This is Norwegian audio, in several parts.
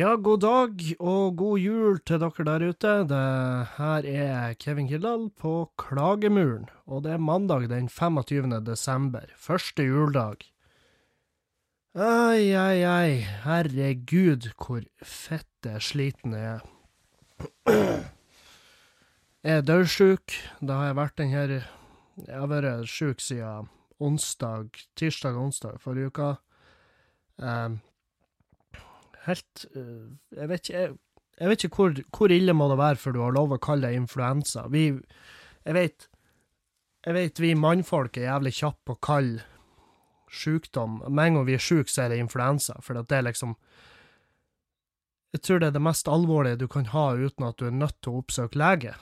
Ja, god dag og god jul til dere der ute. Det her er Kevin Kildahl på Klagemuren, og det er mandag den 25. desember, første juledag. Ai, ai, ai, herregud hvor fette sliten jeg er. Jeg er dødsjuk. Da har jeg vært den her Jeg har vært sjuk siden onsdag, tirsdag og onsdag forrige uke. Um, helt uh, Jeg vet ikke jeg, jeg vet ikke hvor, hvor, ille må det være før du har lov å kalle det influensa. Vi Jeg vet Jeg vet vi mannfolk er jævlig kjappe på å kalle sykdom Med en gang vi er sjuke, så er det influensa, for det er liksom Jeg tror det er det mest alvorlige du kan ha uten at du er nødt til å oppsøke lege.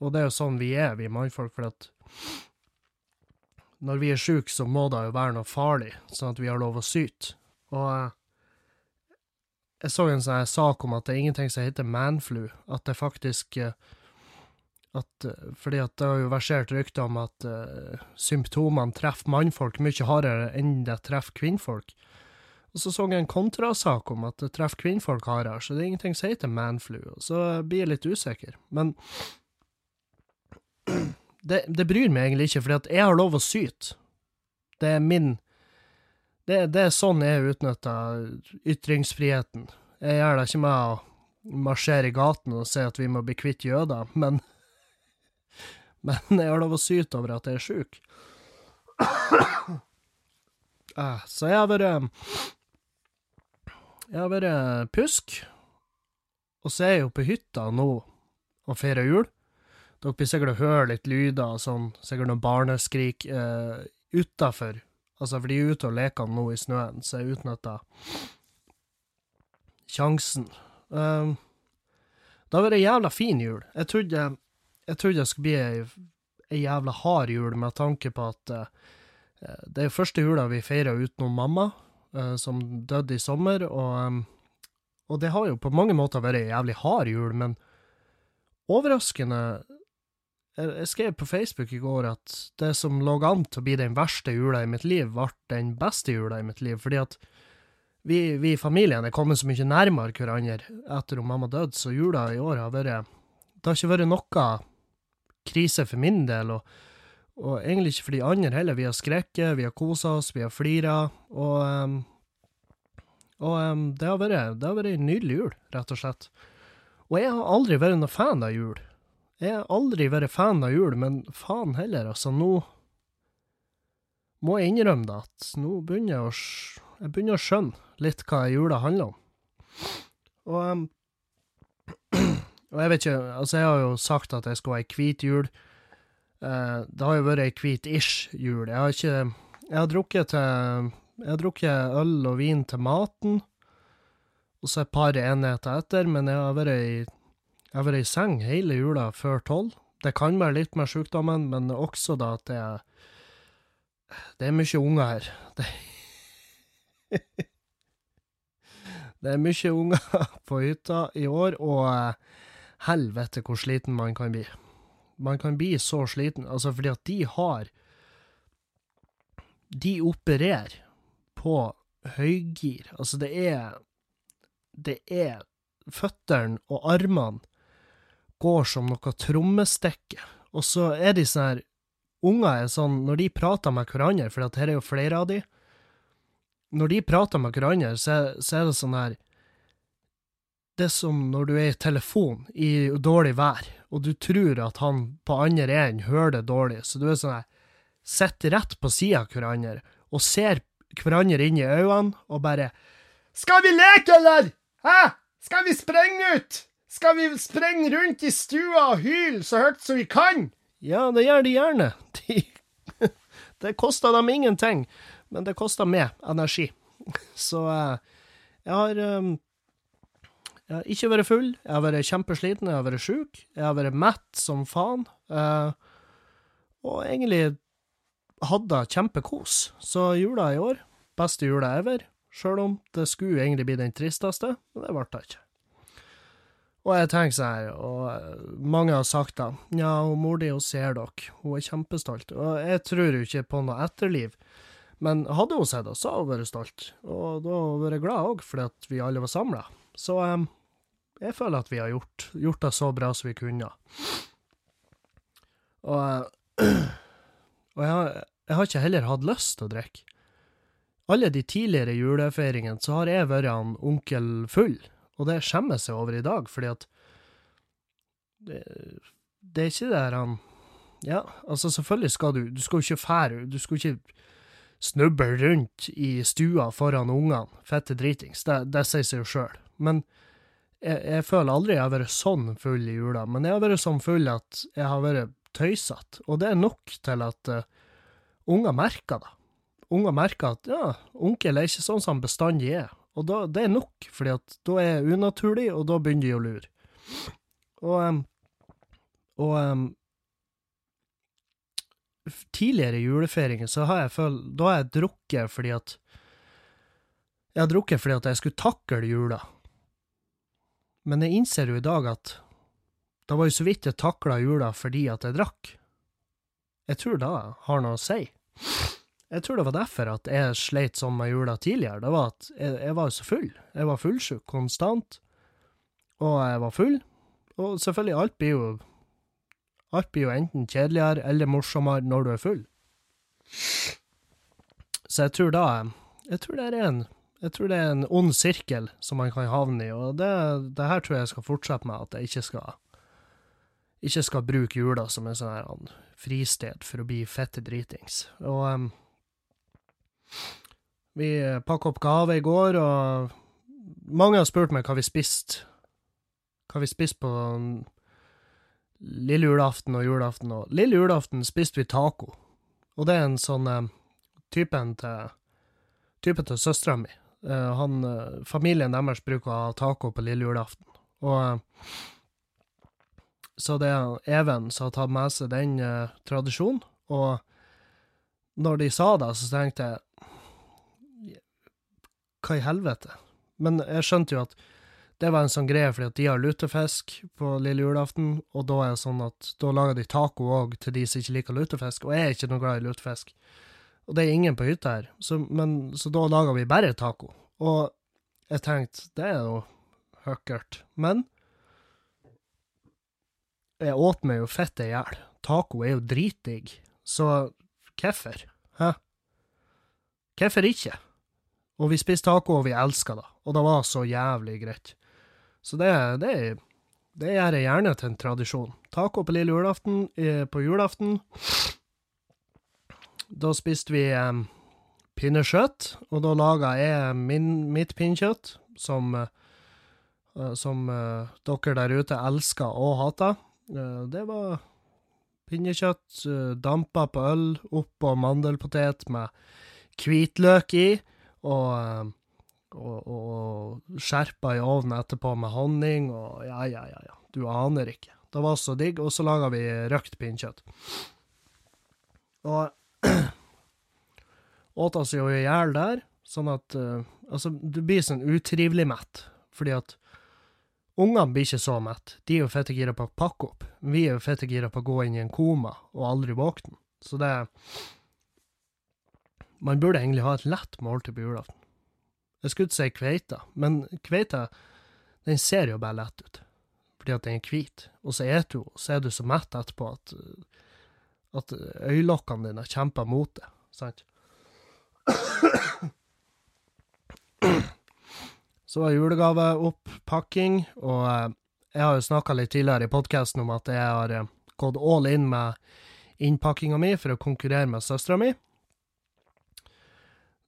Og det er jo sånn vi er, vi mannfolk, for at når vi er sjuke, så må det jo være noe farlig, sånn at vi har lov å syte. Og uh, jeg så en sånn sak om at det er ingenting som heter manflu. At det faktisk uh, at, uh, Fordi at det har jo versert rykter om at symptomene treffer mannfolk mye hardere enn det treffer kvinnfolk. Og så så jeg en kontrasak om at det treffer kvinnfolk hardere, så det er ingenting som heter manflu. Og så blir jeg litt usikker. Men det, det, bryr meg egentlig ikke, at jeg har lov å syte. Det er min det, det, er sånn jeg utnytter ytringsfriheten. Jeg gjør det ikke med å marsjere i gaten og si at vi må bli kvitt jøder, men Men jeg har lov å syte over at jeg er sjuk. Ah, så jeg har vært Jeg har vært pjusk, og så er jeg jo på hytta nå og feirer jul. Dere blir sikkert å høre litt lyder og sånn, sikkert noen barneskrik eh, utafor. Altså, for de er ute og leker nå i snøen, så jeg utnytta sjansen. Um, det har vært ei jævla fin jul. Jeg trodde, jeg trodde det skulle bli ei, ei, jævla hard jul, med tanke på at uh, det er første jula vi feirer utenom mamma, uh, som døde i sommer, og, um, og det har jo på mange måter vært ei jævlig hard jul, men overraskende jeg skrev på Facebook i går at det som lå an til å bli den verste jula i mitt liv, ble den beste jula i mitt liv, fordi at vi, vi i familien er kommet så mye nærmere hverandre etter at mamma døde, så jula i år har vært Det har ikke vært noe krise for min del, og, og egentlig ikke for de andre heller. Vi har skreket, vi har kosa oss, vi har flira, og, um, og um, det har vært vært en nydelig jul, rett og slett. Og jeg har aldri vært noen fan av jul. Jeg har aldri vært fan av jul, men faen heller, altså, nå må jeg innrømme det, at nå begynner jeg å, jeg begynner å skjønne litt hva jula handler om. Og, um, og jeg vet ikke, altså, jeg har jo sagt at jeg skal ha ei hvit jul. Uh, det har jo vært ei hvit-ish jul. Jeg har ikke Jeg har drukket til Jeg har drukket øl og vin til maten, og så et par enheter etter, men jeg har vært i jeg har vært i seng hele jula før tolv. Det kan være litt med sykdommen, men også da at det er Det er mye unger her. Det, det er mye unger på hytta i år, og uh, helvete hvor sliten man kan bli. Man kan bli så sliten, altså fordi at de har De opererer på høygir. Altså, det er Det er føttene og armene går som noe trommestikke. Og så er de sånn her Unger er sånn, når de prater med hverandre, for her er jo flere av de Når de prater med hverandre, så, så er det sånn her Det er som når du er i telefon i dårlig vær, og du tror at han på andre enden hører det dårlig, så du er sånn her Sitter rett på sida av hverandre og ser hverandre inn i øynene og bare Skal vi leke, eller? Hæ? Skal vi sprenge ut? Skal vi sprenge rundt i stua og hyle så høyt som vi kan? Ja, det gjør de gjerne. De, det koster dem ingenting, men det koster meg energi. Så uh, jeg har um, Jeg har ikke vært full, jeg har vært kjempesliten, jeg har vært sjuk, jeg har vært mett som faen. Uh, og egentlig hadde kjempekos. Så jula i år, beste jula ever. Sjøl om det skulle egentlig bli den tristeste, men det ble det ikke. Og jeg tenker sånn her, og mange har sagt da, ja, og mor di, hun ser dere, hun er kjempestolt. Og jeg tror jo ikke på noe etterliv, men hadde hun sett oss, så hadde hun vært stolt. Og da hadde hun vært glad òg, fordi at vi alle var samla. Så um, jeg føler at vi har gjort, gjort, det så bra som vi kunne. Og, og jeg, har, jeg, har, ikke heller hatt lyst til å drikke. Alle de tidligere julefeiringene så har jeg vært han onkel full, og det skjemmes jeg over i dag, fordi at det, det er ikke det her han Ja, altså, selvfølgelig skal du Du skal jo ikke fære Du skal ikke snuble rundt i stua foran ungene. Fette dritings. Det, det sier seg jo sjøl. Men jeg, jeg, føler aldri jeg har vært sånn full i jula. Men jeg har vært sånn full at jeg har vært tøysete. Og det er nok til at uh, unger merker det. Unger merker at ja, onkel er ikke sånn som han bestandig er. Og da, det er nok, fordi at da er jeg unaturlig, og da begynner de å lure. Og, og tidligere julefeiringer så har jeg følt Da har jeg drukket fordi at Jeg har drukket fordi at jeg skulle takle jula. Men jeg innser jo i dag at det var jo så vidt jeg takla jula fordi at jeg drakk. Jeg tror det har noe å si. Jeg tror det var derfor at jeg sleit sånn med jula tidligere. Det var at jeg, jeg var så full. Jeg var fullsjuk konstant. Og jeg var full. Og selvfølgelig, alt blir jo Alt blir jo enten kjedeligere eller morsommere når du er full. Så jeg tror da Jeg tror det er en jeg tror det er en ond sirkel som man kan havne i, og det, det her tror jeg skal fortsette med, at jeg ikke skal ikke skal bruke jula som en sånn fristed for å bli fette dritings. Og um, vi pakka opp gave i går, og mange har spurt meg hva vi spiste. Hva vi spiste på lille julaften og julaften, og lille julaften spiste vi taco. Og det er en sånn eh, typen til typen til søstera mi. Eh, han, uh, familien deres bruker å ha taco på lille julaften. Og så det er Even som har tatt med seg den tradisjonen. Og når de sa det, så tenkte jeg Hva i helvete? Men jeg skjønte jo at det var en sånn greie fordi at de har lutefisk på lille julaften, og da er det sånn at da lager de taco òg til de som ikke liker lutefisk, og jeg er ikke noe glad i lutefisk. Og det er ingen på hytta her, så, men, så da lager vi bare taco. Og jeg tenkte, det er jo høkkert. Men jeg åt meg jo fette i hjel. Taco er jo dritdigg, så hvorfor? Hæ? Hvorfor ikke? Og vi spiste taco, og vi elska det. Og det var så jævlig greit. Så det, det, det gjør jeg gjerne til en tradisjon. Taco på lille julaften eh, på julaften. Da spiste vi eh, pinnekjøtt, og da laga jeg min, mitt pinnekjøtt, som, eh, som eh, dere der ute elsker og hater. Eh, det var pinnekjøtt eh, dampa på øl, oppå mandelpotet med hvitløk i, og og, og skjerpa i ovnen etterpå med honning, og ja, ja, ja, ja. Du aner ikke. Det var så digg. Og så laga vi røkt pinnkjøtt. Og åt oss jo i hjel der, sånn at uh, Altså, du blir sånn utrivelig mett, fordi at ungene blir ikke så mett. De er jo fette gira på å pakke opp. Vi er jo fette gira på å gå inn i en koma og aldri våkne. Så det Man burde egentlig ha et lett måltid på julaften. Jeg skulle ikke si kveita, men kveita den ser jo bare lett ut, fordi at den er hvit. Og så eter du, og så er du så mett etterpå at, at øyelokkene dine kjemper mot det, sant? Så var julegaveoppakking, og eh, jeg har jo snakka litt tidligere i podkasten om at jeg har eh, gått all in med innpakkinga mi for å konkurrere med søstera mi.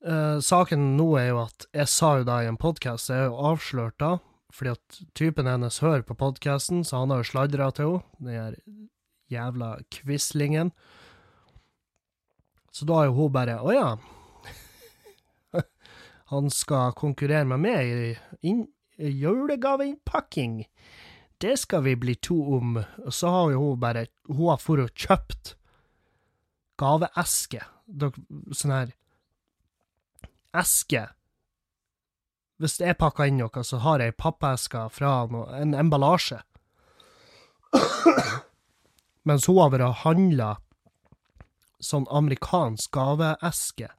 Uh, saken nå er jo at jeg sa jo da i en podkast, jeg er jo avslørt da, fordi at typen hennes hører på podkasten, så han har jo sladra til henne, den jævla quislingen. Så da er jo hun bare Å ja. han skal konkurrere med meg i, inn, julegaveinnpakking. Det skal vi bli to om. Og så har jo hun bare Hun har for og kjøpt gaveeske. Sånn her eske Hvis jeg pakker inn noe, så har jeg ei pappeske fra noe, en emballasje. Mens hun har vært handla sånn amerikansk gaveeske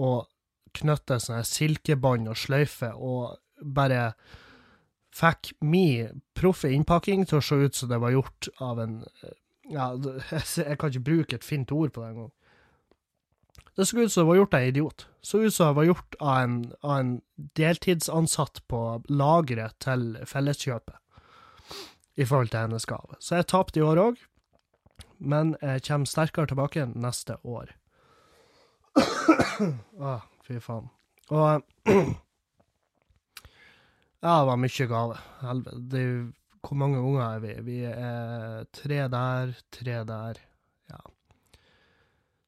og knyttet sånne silkebånd og sløyfe og bare fikk min proffe innpakking til å se ut som det var gjort av en Ja, jeg kan ikke bruke et fint ord på det engang. Det så ut som det var gjort av en idiot. Så ut som det var gjort av en, av en deltidsansatt på lageret til Felleskjøpet, i forhold til hennes gave. Så jeg tapte i år òg, men jeg kommer sterkere tilbake neste år. ah, fy faen. Og Ja, det var mye gave. Helvete. Hvor mange unger er vi? Vi er tre der, tre der.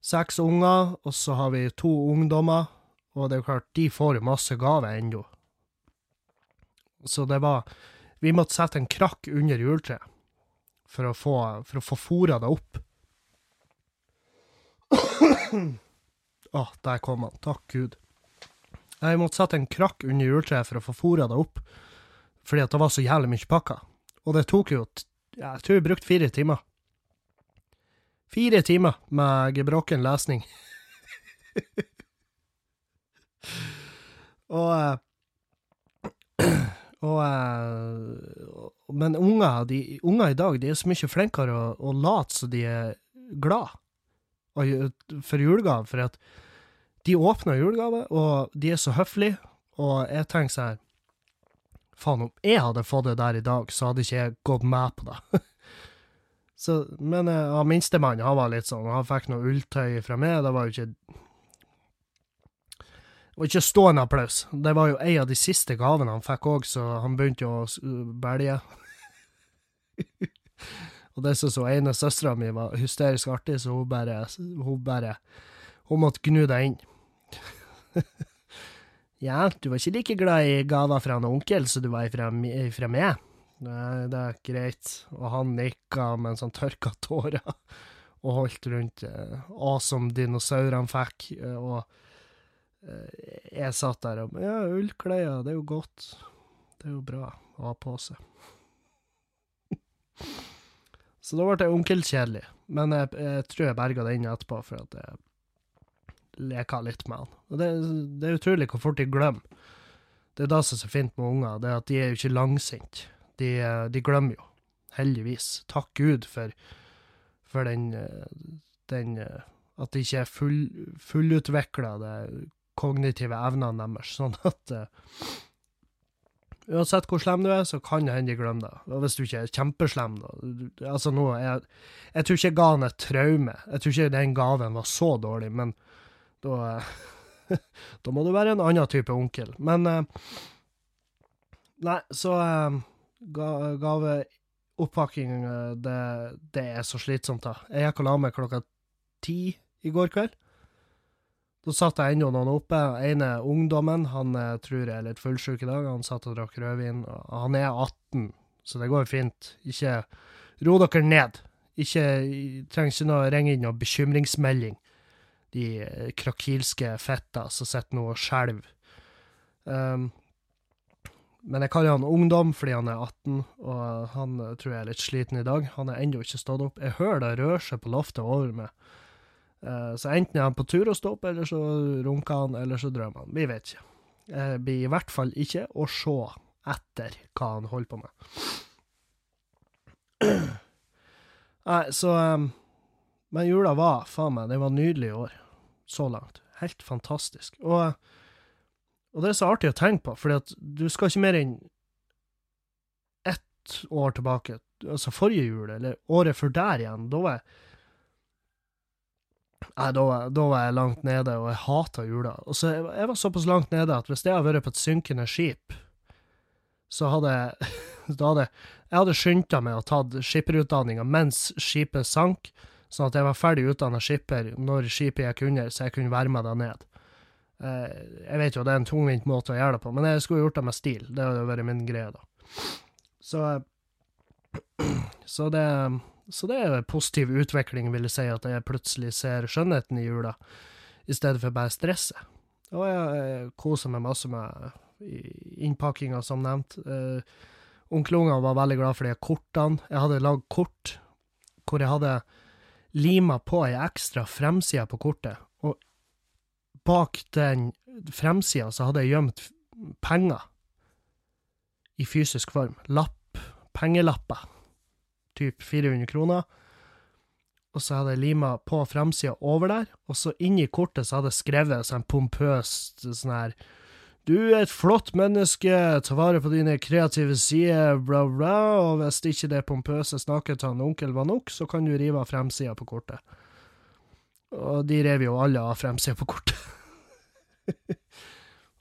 Seks unger, og så har vi to ungdommer. Og det er klart, de får jo masse gave ennå. Så det var Vi måtte sette en krakk under juletreet for å få, for å få fora det opp. Å, ah, der kom han. Takk Gud. Jeg måtte sette en krakk under juletreet for å få fora det opp, fordi at det var så jævlig mye pakker. Og det tok jo Jeg tror jeg brukte fire timer. Fire timer med gebrokken lesning. og eh, og, eh, Men unger, de, unger i dag de er så mye flinkere å, å late som de er glad for julegave. For at de åpner julegave, og de er så høflige, og jeg tenker sånn Faen, om jeg hadde fått det der i dag, så hadde ikke jeg gått med på det. så, men ja, minstemann, han var litt sånn, han fikk noe ulltøy fra meg, det var jo ikke det var ikke stående applaus. Det var jo en av de siste gavene han fikk òg, så han begynte jo å belge. og det som så ene søstera mi var hysterisk artig, så hun bare, hun bare Hun måtte gnu deg inn. ja, du var ikke like glad i gaver fra en onkel som du var fra, fra meg. Nei, det er greit. Og han nikka med en sånn tørka tårer og holdt rundt eh, awesome dinosaurene fikk. Eh, og eh, jeg satt der og Ja, ullklær, det er jo godt. Det er jo bra å ha på seg. Så da ble det onkelkjedelig. Men jeg, jeg, tror jeg berga det inn etterpå, for at jeg leka litt med han. Og det, det er utrolig hvor fort de glemmer. Det er det som er så fint med unger, det er at de er jo ikke langsinte. De, de, glemmer jo, heldigvis. Takk Gud for, for den, den, At de ikke er full, fullutvikla, de kognitive evnene deres. Sånn at uh, Uansett hvor slem du er, så kan det hende de glemmer det. Og hvis du ikke er kjempeslem, da. Altså nå, jeg, jeg tror ikke jeg ga han et traume. Jeg tror ikke den gaven var så dårlig, men da, da må du være en annen type onkel. Men eh, Nei, så eh, gaveoppakking, eh, det, det er så slitsomt, da. Jeg gikk og la meg klokka ti i går kveld. Da satt jeg ennå noen oppe. ene ungdommen, han tror jeg er litt fullsjuk i dag. Han satt og drakk rødvin. Han er 18, så det går fint. Ikke ro dere ned. Ikke trenger ikke noe ringe inn noe bekymringsmelding de eh, krakilske fetta som sitter nå og skjelver. Um, men jeg kaller han ungdom fordi han er 18, og han eh, tror jeg er litt sliten i dag. Han er ennå ikke stått opp. Jeg hører det rører seg på loftet over meg. Uh, så enten er han på tur å stå opp, eller så runker han, eller så drømmer han. Vi vet ikke. Jeg blir i hvert fall ikke å se etter hva han holder på med. Nei, så um, Men jula var, faen meg, den var nydelig i år så langt. Helt fantastisk. Og, og det er så artig å tenke på, for du skal ikke mer enn ett år tilbake, altså forrige jul, eller året før der igjen, da var jeg Nei, da, da, var jeg langt nede, og jeg hata jula. Og så jeg, jeg var såpass langt nede at hvis jeg hadde vært på et synkende skip, så hadde jeg da hadde, Jeg hadde skynda meg og tatt skipperutdanninga mens skipet sank, sånn at jeg var ferdig utdanna skipper når skipet gikk under, så jeg kunne være med deg ned. Eh, jeg vet jo det er en tungvint måte å gjøre det på, men jeg skulle gjort det med stil. Det hadde vært min greie, da. Så, så det så det er en positiv utvikling, vil jeg si, at jeg plutselig ser skjønnheten i jula, i stedet for bare stresset. Og jeg, koser meg masse med innpakkinga, som nevnt. Uh, Onkelungene var veldig glad for de kortene. Jeg hadde lagd kort hvor jeg hadde lima på ei ekstra fremside på kortet, bak den fremsida så hadde jeg gjemt penger i fysisk form. Lapp, pengelapper. Typ 400 kroner. Og så hadde jeg lima på fremsida over der, og så inni kortet så hadde jeg skrevet sånn pompøst sånn her Du er et flott menneske, ta vare på dine kreative sider, bla, bla, og hvis ikke det pompøse snakket til han onkel var nok, så kan du rive av fremsida på kortet. Og de rev jo alle av fremsida på kortet.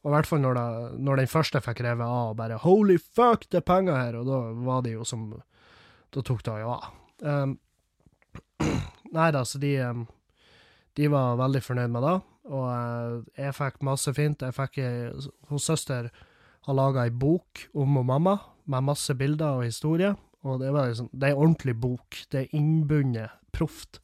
og i hvert fall når, da, når den første fikk revet av, bare 'holy fuck, det er penger her', og da var det jo som Da tok det jo av. Um, nei da, så de, um, de var veldig fornøyd med det. Og uh, jeg fikk masse fint. Jeg fikk Hos søster har laga ei bok om og mamma, med masse bilder og historier. Og det, var liksom, det er ei ordentlig bok. Det er innbundet proft.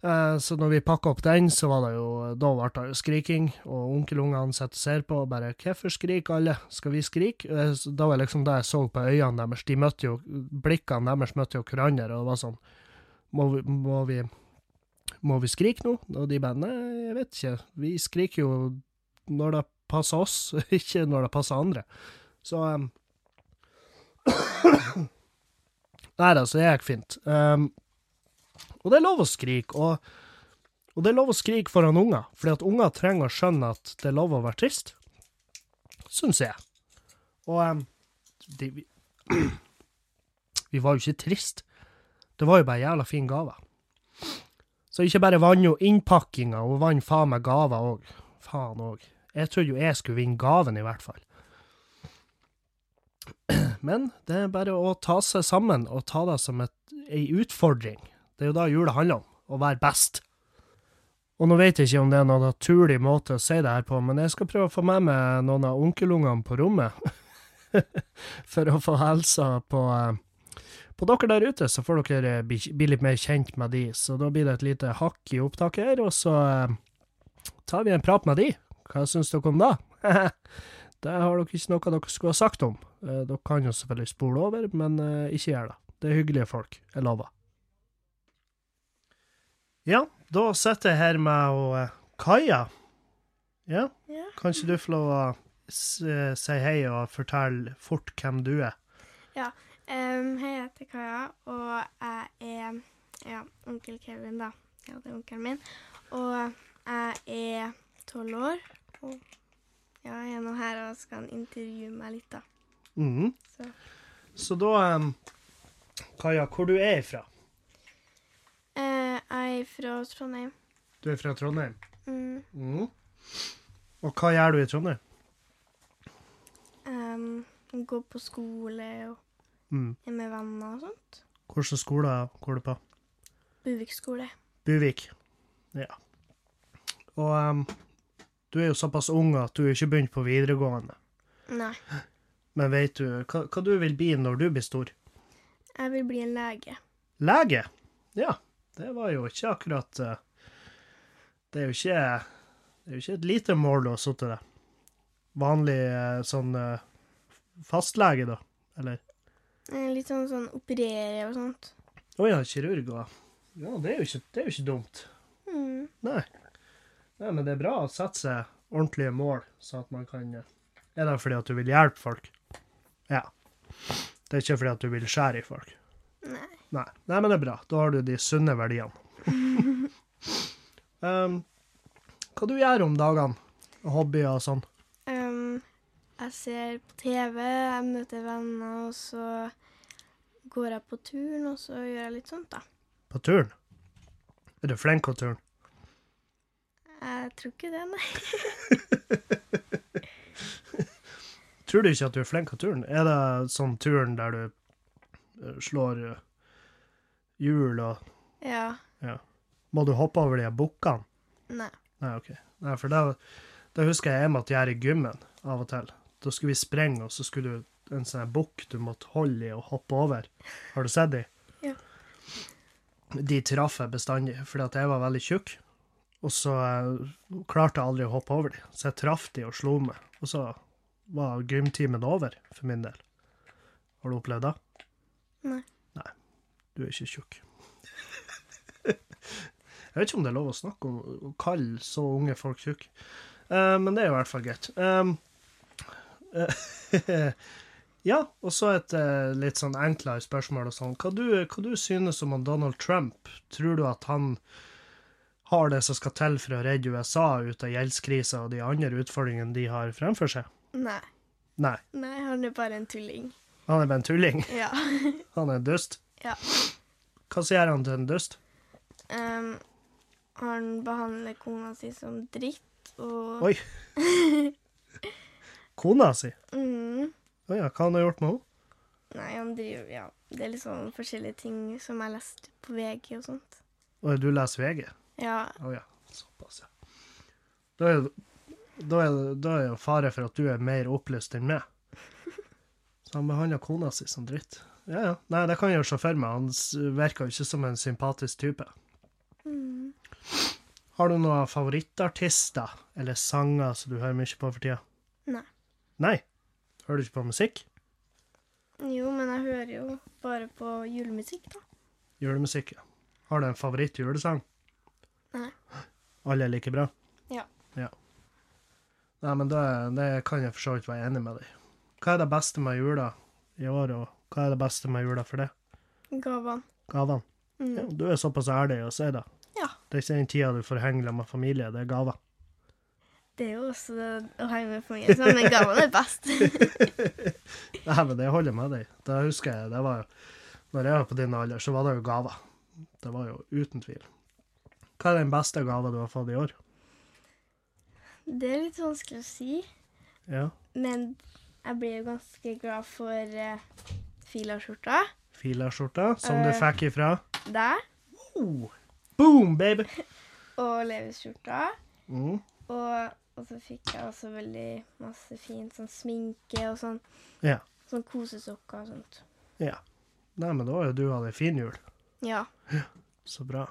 Uh, så når vi pakka opp den, så var det jo Da ble det jo skriking, og onkelungene sitter og ser på og bare 'Hvorfor skriker alle? Skal vi skrike?' Uh, da var liksom det jeg så på øynene deres. De møtte jo Blikkene deres møtte jo hverandre, og det var sånn må vi, må vi må vi skrike nå? Og de bare nei, jeg vet ikke, vi skriker jo når det passer oss, ikke når det passer andre. Så um, Nei da, så det gikk fint. Um, og det er lov å skrike, og, og, det er lov å skrike foran unger, fordi at unger trenger å skjønne at det er lov å være trist. Syns jeg. Og um, de, vi, vi var jo ikke trist. Det var jo bare jævla fin gave. Så ikke bare vant jo innpakkinga, hun vant faen meg gaver òg. Faen òg. Jeg trodde jo jeg skulle vinne gaven, i hvert fall. Men det er bare å ta seg sammen og ta det som et, ei utfordring. Det er jo da jula handler om, å være best. Og nå vet jeg ikke om det er noen naturlig måte å si det her på, men jeg skal prøve å få med meg noen av onkelungene på rommet. For å få helsa på uh, på dere der ute så får dere bli, bli litt mer kjent med de, så da blir det et lite hakk i opptaket her, og så eh, tar vi en prat med de. Hva syns dere om det? det har dere ikke noe dere skulle ha sagt om. Eh, dere kan jo selvfølgelig spole over, men eh, ikke gjør det. Det er hyggelige folk, jeg lover. Ja, da sitter jeg her med og, eh, Kaja. Ja? Ja. Kan ikke du få lov å si hei og fortelle fort hvem du er? Um, hei, jeg heter Kaja, og jeg er ja, onkel Kevin, da. Ja, det er onkelen min. Og jeg er tolv år. Og ja, jeg er nå her og skal intervjue meg litt, da. Mm. Så Så da, um, Kaja, hvor du er ifra? Eh, jeg er fra Trondheim. Du er fra Trondheim? Mm, Mhm. Og hva gjør du i Trondheim? um, går på skole og Mm. er med venner og sånt. Hvilken skole går du på? Buvik skole. Buvik. Ja. Og um, du er jo såpass ung at du ikke begynte på videregående. Nei, Men vet du hva, hva du vil bli når du blir stor? jeg vil bli en lege. Lege? Ja, det var jo ikke akkurat eh, Det er jo ikke Det er jo ikke et lite mål å sitte det. Vanlig eh, sånn eh, fastlege, da? Eller? Litt sånn, sånn operere og sånt. Å ja, kirurg og Ja, det er, jo ikke, det er jo ikke dumt. Mm. Nei. Nei, men det er bra å sette seg ordentlige mål, så at man kan Er det fordi at du vil hjelpe folk? Ja. Det er ikke fordi at du vil skjære i folk? Nei. Nei. Nei, men det er bra. Da har du de sunne verdiene. um, hva du gjør om dagene? Hobbyer og sånn? Um, jeg ser på TV, jeg møter venner, og så går jeg på turen, og så gjør jeg litt sånt, da. På turn? Er du flink på turn? Jeg tror ikke det, nei. Tror du ikke at du er flink på turn? Er det sånn turn der du slår eh, hjul og Ja. Må du hoppe over de bukkene? Nei. Nei, OK. Nei, for det, det husker jeg jeg måtte gjøre i gymmen av og til. Da skulle vi sprenge, og så skulle du en sånn bukk du måtte holde i og hoppe over. Har du sett de? Ja. De traff jeg bestandig, fordi at jeg var veldig tjukk. Og så eh, klarte jeg aldri å hoppe over de, så jeg traff de og slo meg. Og så var gymtimen over, for min del. Har du opplevd det? Nei. Nei, du er ikke tjukk. jeg vet ikke om det er lov å snakke om å kalle så unge folk tjukke. uh, men det er i hvert fall greit. Um, uh, Ja, og så et uh, litt sånn enklere spørsmål og sånn. Hva du, hva du synes om Donald Trump? Tror du at han har det som skal til for å redde USA ut av gjeldskrisa og de andre utfordringene de har fremfor seg? Nei. Nei, Nei, han er bare en tulling. Han er bare en tulling. Ja. Han er en dust. Ja. Hva sier han til en dust? Um, han behandler kona si som dritt, og Oi. Kona si? mm, Å ja, hva han har gjort med henne? Nei, han driver Ja, det er litt sånn forskjellige ting som jeg leste på VG og sånt. Å, du leser VG? Ja. Å ja, såpass, ja. Da er, da, er, da er jo fare for at du er mer opplyst enn meg. Så han behandler kona si som dritt. Ja, ja. Nei, det kan jeg jo se for meg. Han virka jo ikke som en sympatisk type. Mm. Har du noen favorittartister eller sanger som du hører mye på for tida? Nei. Nei? Hører du ikke på musikk? Jo, men jeg hører jo bare på julemusikk, da. Julemusikk, ja. Har du en favoritt-julesang? Nei. Alle er like bra? Ja. ja. Nei, men det, det kan jeg for så vidt være enig med deg i. Hva er det beste med jula i år, og hva er det beste med jula for det? Gavene. Gavene. Mm. Ja, du er såpass ærlig å si det. Ja. Det er ikke den tida du får henge med familie, det er gaver. Det er jo også det å henge med familie sammen, men gavene er best. Nei, men det holder med deg. Det husker jeg, det var jo Når jeg var på din alder, så var det jo gaver. Det var jo uten tvil. Hva er den beste gava du har fått i år? Det er litt vanskelig å si, Ja, men jeg blir jo ganske glad for uh, filaskjorta. Filaskjorta, som du Eh. fikk ifra Der. oh. Boom, baby! Og Levis-skjorta. Mm. Og, og så fikk jeg også veldig masse fint sånn sminke og sånn. Ja. Sånn kosesokker og sånt. ja. Nei, men da har jo du hatt ei fin jul. Ja. Så bra.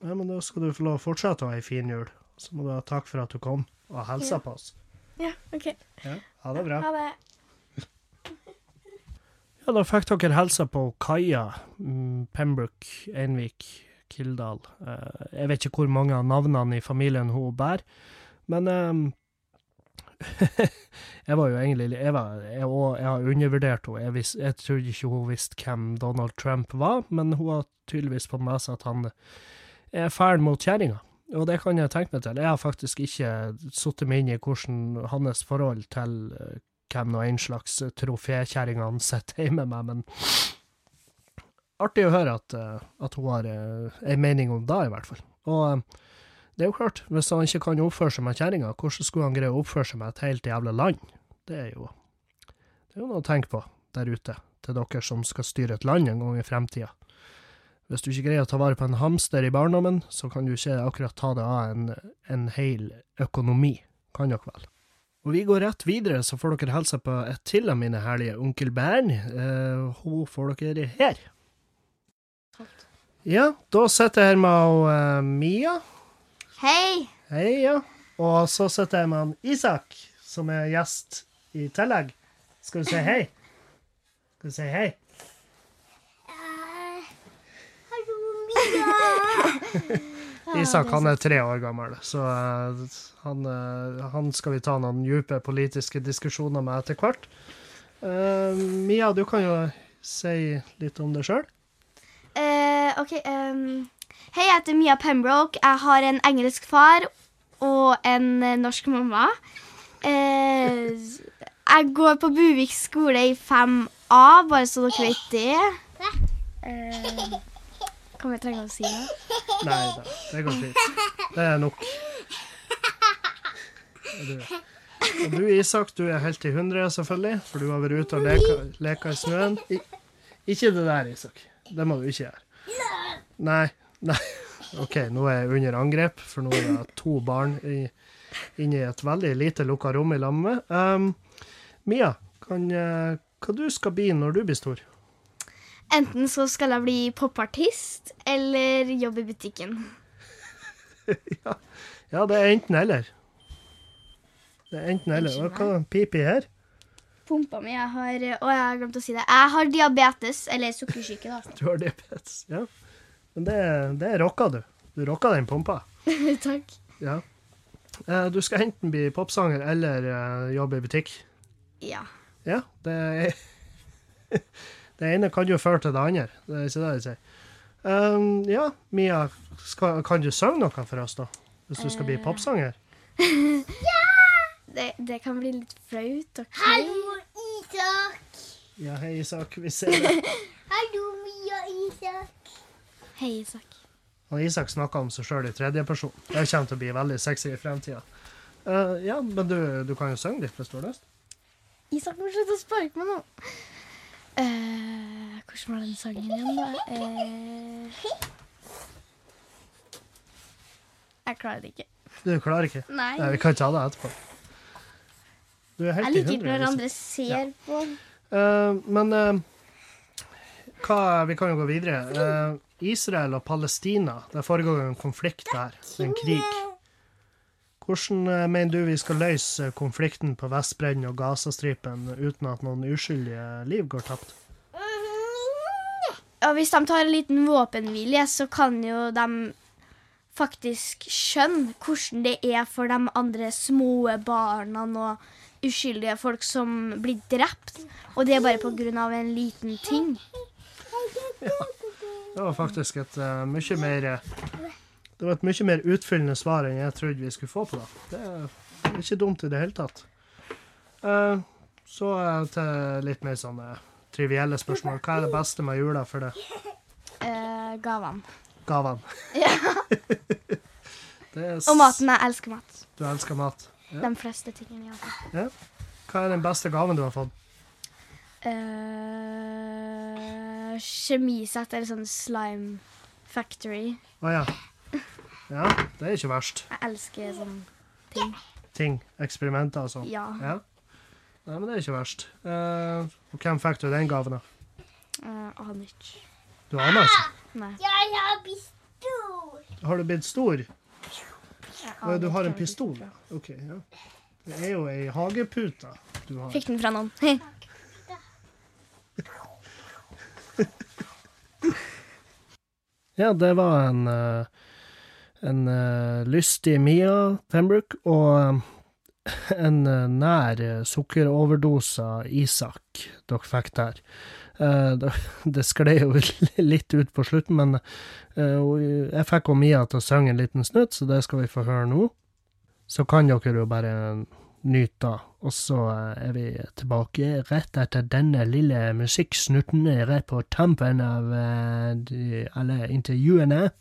Ja, men da skal du få lov å fortsette å ha ei fin jul. Så må du ha takk for at du kom og hilsa Ja. på oss. Ja, OK. Ja, ha det bra. Ha det. Ja, da fikk dere hilsa på Kaja, mm, Pembroke, Einvik, Kildahl. Eh, jeg vet ikke hvor mange av navnene i familien hun bærer, men um, Jeg var jo egentlig Jeg, var, jeg, og, jeg har undervurdert henne. Jeg, vis, jeg trodde ikke hun visste hvem Donald Trump var, men hun har tydeligvis fått med seg at han er fæl mot kjerringa. Og det kan jeg tenke meg til. Jeg har faktisk ikke satt meg inn i hvordan hans forhold til eh, hvem og en slags trofékjerring han sitter hjemme med, men artig å høre at, eh, at hun har eh, en mening om det, i hvert fall. Og eh, det er jo klart, hvis han ikke kan oppføre seg med kjerringa, hvordan skulle han greie å oppføre seg med et helt jævla land? Det er jo det er jo noe å tenke på der ute, til dere som skal styre et land en gang i fremtida. Hvis du ikke greier å ta vare på en hamster i barndommen, så kan du ikke akkurat ta det av en, en hel økonomi, kan dere vel? Og vi går rett videre, så får dere hilse på et til av mine herlige onkel Bern. Eh, hun får dere her. Ja, da sitter jeg her med uh, Mia. Hei! Hei, ja. Og så sitter jeg med han Isak, som er gjest i tillegg. Skal du si hei? Skal du si hei? Hallo, Mia! Isak han er tre år gammel, så eh, han, eh, han skal vi ta noen dype politiske diskusjoner med etter hvert. Uh, Mia, du kan jo si litt om deg sjøl. Uh, ok, Um, Hei, jeg heter Mia Pembroke. Jeg har en engelsk far og en norsk mamma. Uh, jeg går på Buvik skole i 5A, bare så dere vet det. Eh, kan vi trenge å si noe? Nei da, det går fint. Det er nok. Du, og du Isak, du er helt i hundre, selvfølgelig, for du har vært ute og leka i snøen. I, ikke det der, Isak. Det må du ikke gjøre. Nei, nei. OK, nå er jeg under angrep, for nå er det to barn i, inne i et veldig lite lukka rom i lag med. Um, Mia, kan, eh, hva du skal bli når du blir stor? Enten så skal jeg bli popartist eller jobbe i butikken. Ja, det er enten eller. Det er enten eller. Og Hva piper her? Pumpa mi jeg har Å, jeg har glemt å si det. Jeg har diabetes, eller sukkersyke, da. Du har diabetes, ja. Men det, det rocka du. Du rocka den pumpa. Takk. Ja. Eh, Du skal enten bli popsanger eller eh, jobbe i butikk. Ja. Ja, det er det ene kan jo føre til det andre. Det er ikke det jeg sier. Um, ja, Mia, skal, kan du synge noe for oss, da? Hvis du skal bli popsanger? popsanger? Det, det kan bli litt flaut. ok? Hallo, Isak. Ja, hei, Isak. Vi ser deg. Hallo, Mia Isak. Hei, Isak. Og Isak snakker om seg sjøl i tredjeperson. Det kommer til å bli veldig sexy i fremtida. Uh, ja, men du, du kan jo synge litt hvis du har lyst. Isak må slutte å sparke meg nå. Eh, hvordan var den sangen igjen, da? Eh, jeg klarer det ikke. Du klarer ikke? Nei. Nei, vi kan ikke ha det etterpå. Er Jeg liker ikke når andre ser på. Eh, men eh, hva, vi kan jo gå videre. Eh, Israel og Palestina, det foregår jo en konflikt der. En krig. Hvordan eh, mener du vi skal løse konflikten på Vestbredden og Gazastripen uten at noen uskyldige liv går tapt? Og hvis de tar en liten våpenhvile, så kan jo de faktisk skjønne hvordan det er for de andre små barna og uskyldige folk som blir drept. Og det er bare av en liten ting. Det var faktisk et uh, mye mer eh, Det var et mye mer utfyllende svar enn jeg trodde vi skulle få på det. Det er ikke dumt i det hele tatt. Uh, så uh, til litt mer sånne trivielle spørsmål. Hva er det beste med jula for det? Uh, gavene. Gavene. Ja. Og maten. Jeg elsker mat. Du elsker mat. Ja. De fleste tingene. Ja. Hva er den beste gaven du har fått? Uh, kjemisett eller sånn slime factory. Å ja. Ja, det er ikke verst. Jeg elsker sånne ting. Ting. Eksperimenter og sånn. Ja. Ja. Nei, men det er ikke verst. Uh, og hvem fikk du den gaven av? Uh, aner ikke. Du aner ikke? Nei. Jeg har blitt stor. Har du blitt stor? jeg Å, du har en pistol? ja. OK. ja. Det er jo ei hagepute du har. Fikk den fra noen. Ja, det var en, eh, en eh, lystig Mia Pembroke og eh, en eh, nær sukkeroverdose Isak dere fikk der. Det, skled jo litt ut på slutten, men jeg fikk og Mia til å synge en liten snutt, så det skal vi få høre nå. Så kan dere jo bare nyte og så er vi tilbake rett etter denne lille musikksnutten rett på tampen av alle intervjuene.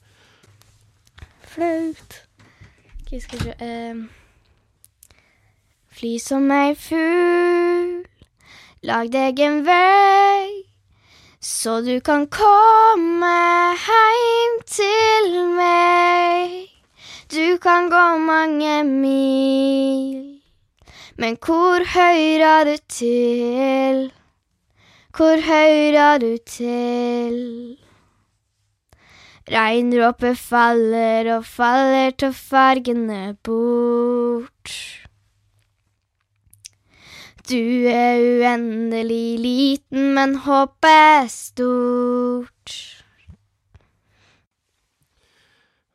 Flaut. Okay, skal vi se ehm. Fly som ei fugl, lag deg en vei, så du kan komme heim til meg. Du kan gå mange mil, men hvor høyrer du til? Hvor høyrer du til? Regndråper faller og faller til fargene bort. Du er uendelig liten, men håpet er stort.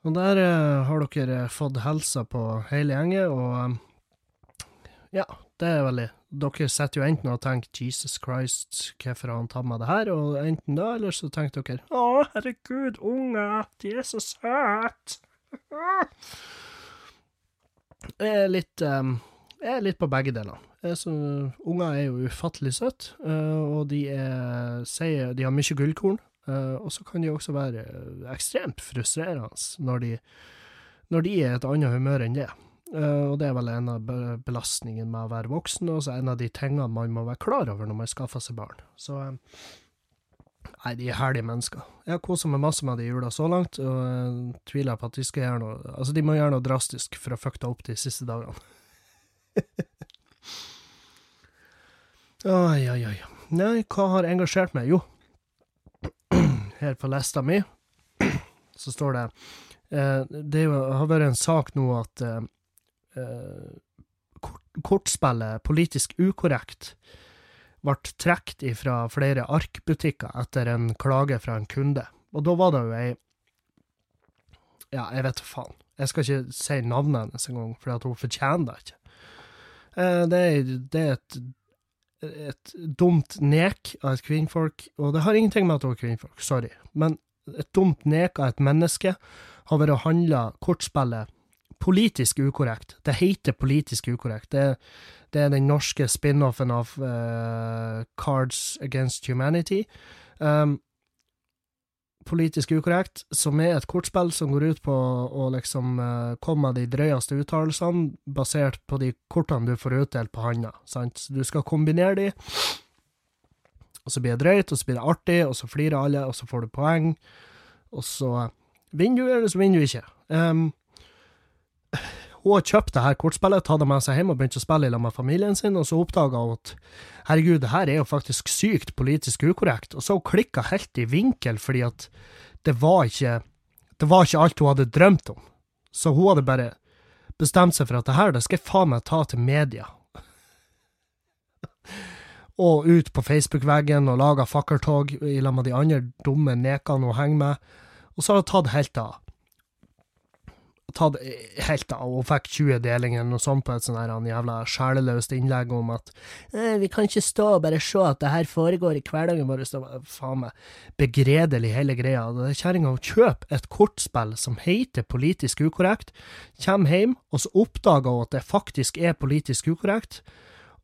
Og der eh, har dere fått helsa på hele gjengen, og eh, ja, det er veldig Dere sitter jo enten og tenker 'Jesus Christ, hvorfor har han tatt med det her?' og enten da, eller så tenker dere 'Å, herregud, unger, de er så søte'. Jeg er litt eh, Jeg er litt på begge deler. Er så- Unger er jo ufattelig søte, eh, og de er, sier De har mye gullkorn. Eh, og så kan de også være eh, ekstremt frustrerende når de, når de er i et annet humør enn det. Eh, og det er vel en av be- belastningene med å være voksen, og så en av de tingene man må være klar over når man skaffer seg barn. Så eh, Nei, de er herlige mennesker. Jeg har kosa meg masse med de i jula så langt, og jeg tviler på at de skal gjøre noe Altså, de må gjøre noe drastisk for å fucke opp de siste dagene. Oi, oi, oi. Nei, hva har engasjert meg? Jo, her på lista mi så står det eh, Det har vært en sak nå at eh, eh, kort, kortspillet Politisk ukorrekt ble trukket fra flere arkbutikker etter en klage fra en kunde. Og da var det jo ei Ja, jeg vet faen. Jeg skal ikke si navnet hennes engang, for hun fortjener det ikke. Eh, det, er, det er et et dumt nek av et kvinnfolk, og det har ingenting med at det er kvinnfolk, sorry, men et dumt nek av et menneske har vært å handle kortspillet politisk ukorrekt. Det heter politisk ukorrekt. Det, det er den norske spin-offen av uh, Cards Against Humanity. Um, politisk ukorrekt, som er et kortspill som går ut på å liksom uh, komme med de drøyeste uttalelsene, basert på de kortene du får utdelt på handa. Sant? Du skal kombinere de, og så blir det drøyt, og så blir det artig, og så flirer alle, og så får du poeng, og så vinner du, eller så vinner du ikke. Um, hun har kjøpt det her kortspillet, tatt det med seg hjem og begynt å spille lag med familien sin, og så oppdaga hun at herregud, det her er jo faktisk sykt politisk ukorrekt, og så klikka helt i vinkel fordi at det var ikke det var ikke alt hun hadde drømt om. Så hun hadde bare bestemt seg for at det her, det skal jeg faen meg ta til media. og ut på Facebook-veggen og laga fakkeltog i lag med de andre dumme nekene hun henger med, og så har hun tatt helt av tatt helt av og fikk 20 delinger eller noe sånt på et sånn her en jævla sjeleløst innlegg om at eh, vi kan ikke stå og bare se at det her foregår i hverdagen vår. Så faen meg begredelig hele greia. Kjerringa kjøper et kortspill som heter politisk ukorrekt, kommer hjem, og så oppdager hun at det faktisk er politisk ukorrekt.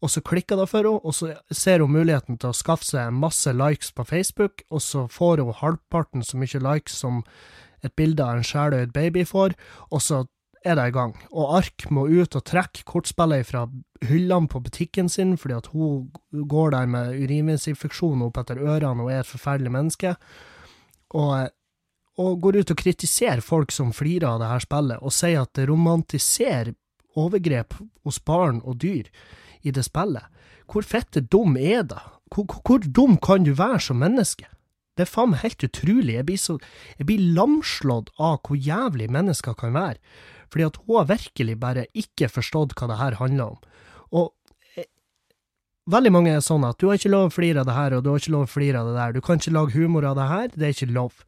Og så klikker det for henne, og så ser hun muligheten til å skaffe seg masse likes på Facebook, og så får hun halvparten så mye likes som et bilde av en sjeløyd baby får, og så er det i gang. Og Ark må ut og trekke kortspillet fra hyllene på butikken sin, fordi at hun går der med urinveisinfeksjon opp etter ørene og er et forferdelig menneske, og, og går ut og kritiserer folk som flirer av det her spillet, og sier at det romantiserer overgrep hos barn og dyr i det spillet. Hvor fette dum er det? Hvor, hvor dum kan du være som menneske? Det er faen meg helt utrolig. Jeg blir, så, jeg blir lamslått av hvor jævlig mennesker kan være. Fordi at hun har virkelig bare ikke forstått hva det her handler om. Og eh, veldig mange er sånn at du har ikke lov å flire av det her, og du har ikke lov å flire av det der. Du kan ikke lage humor av det her, det er ikke lov.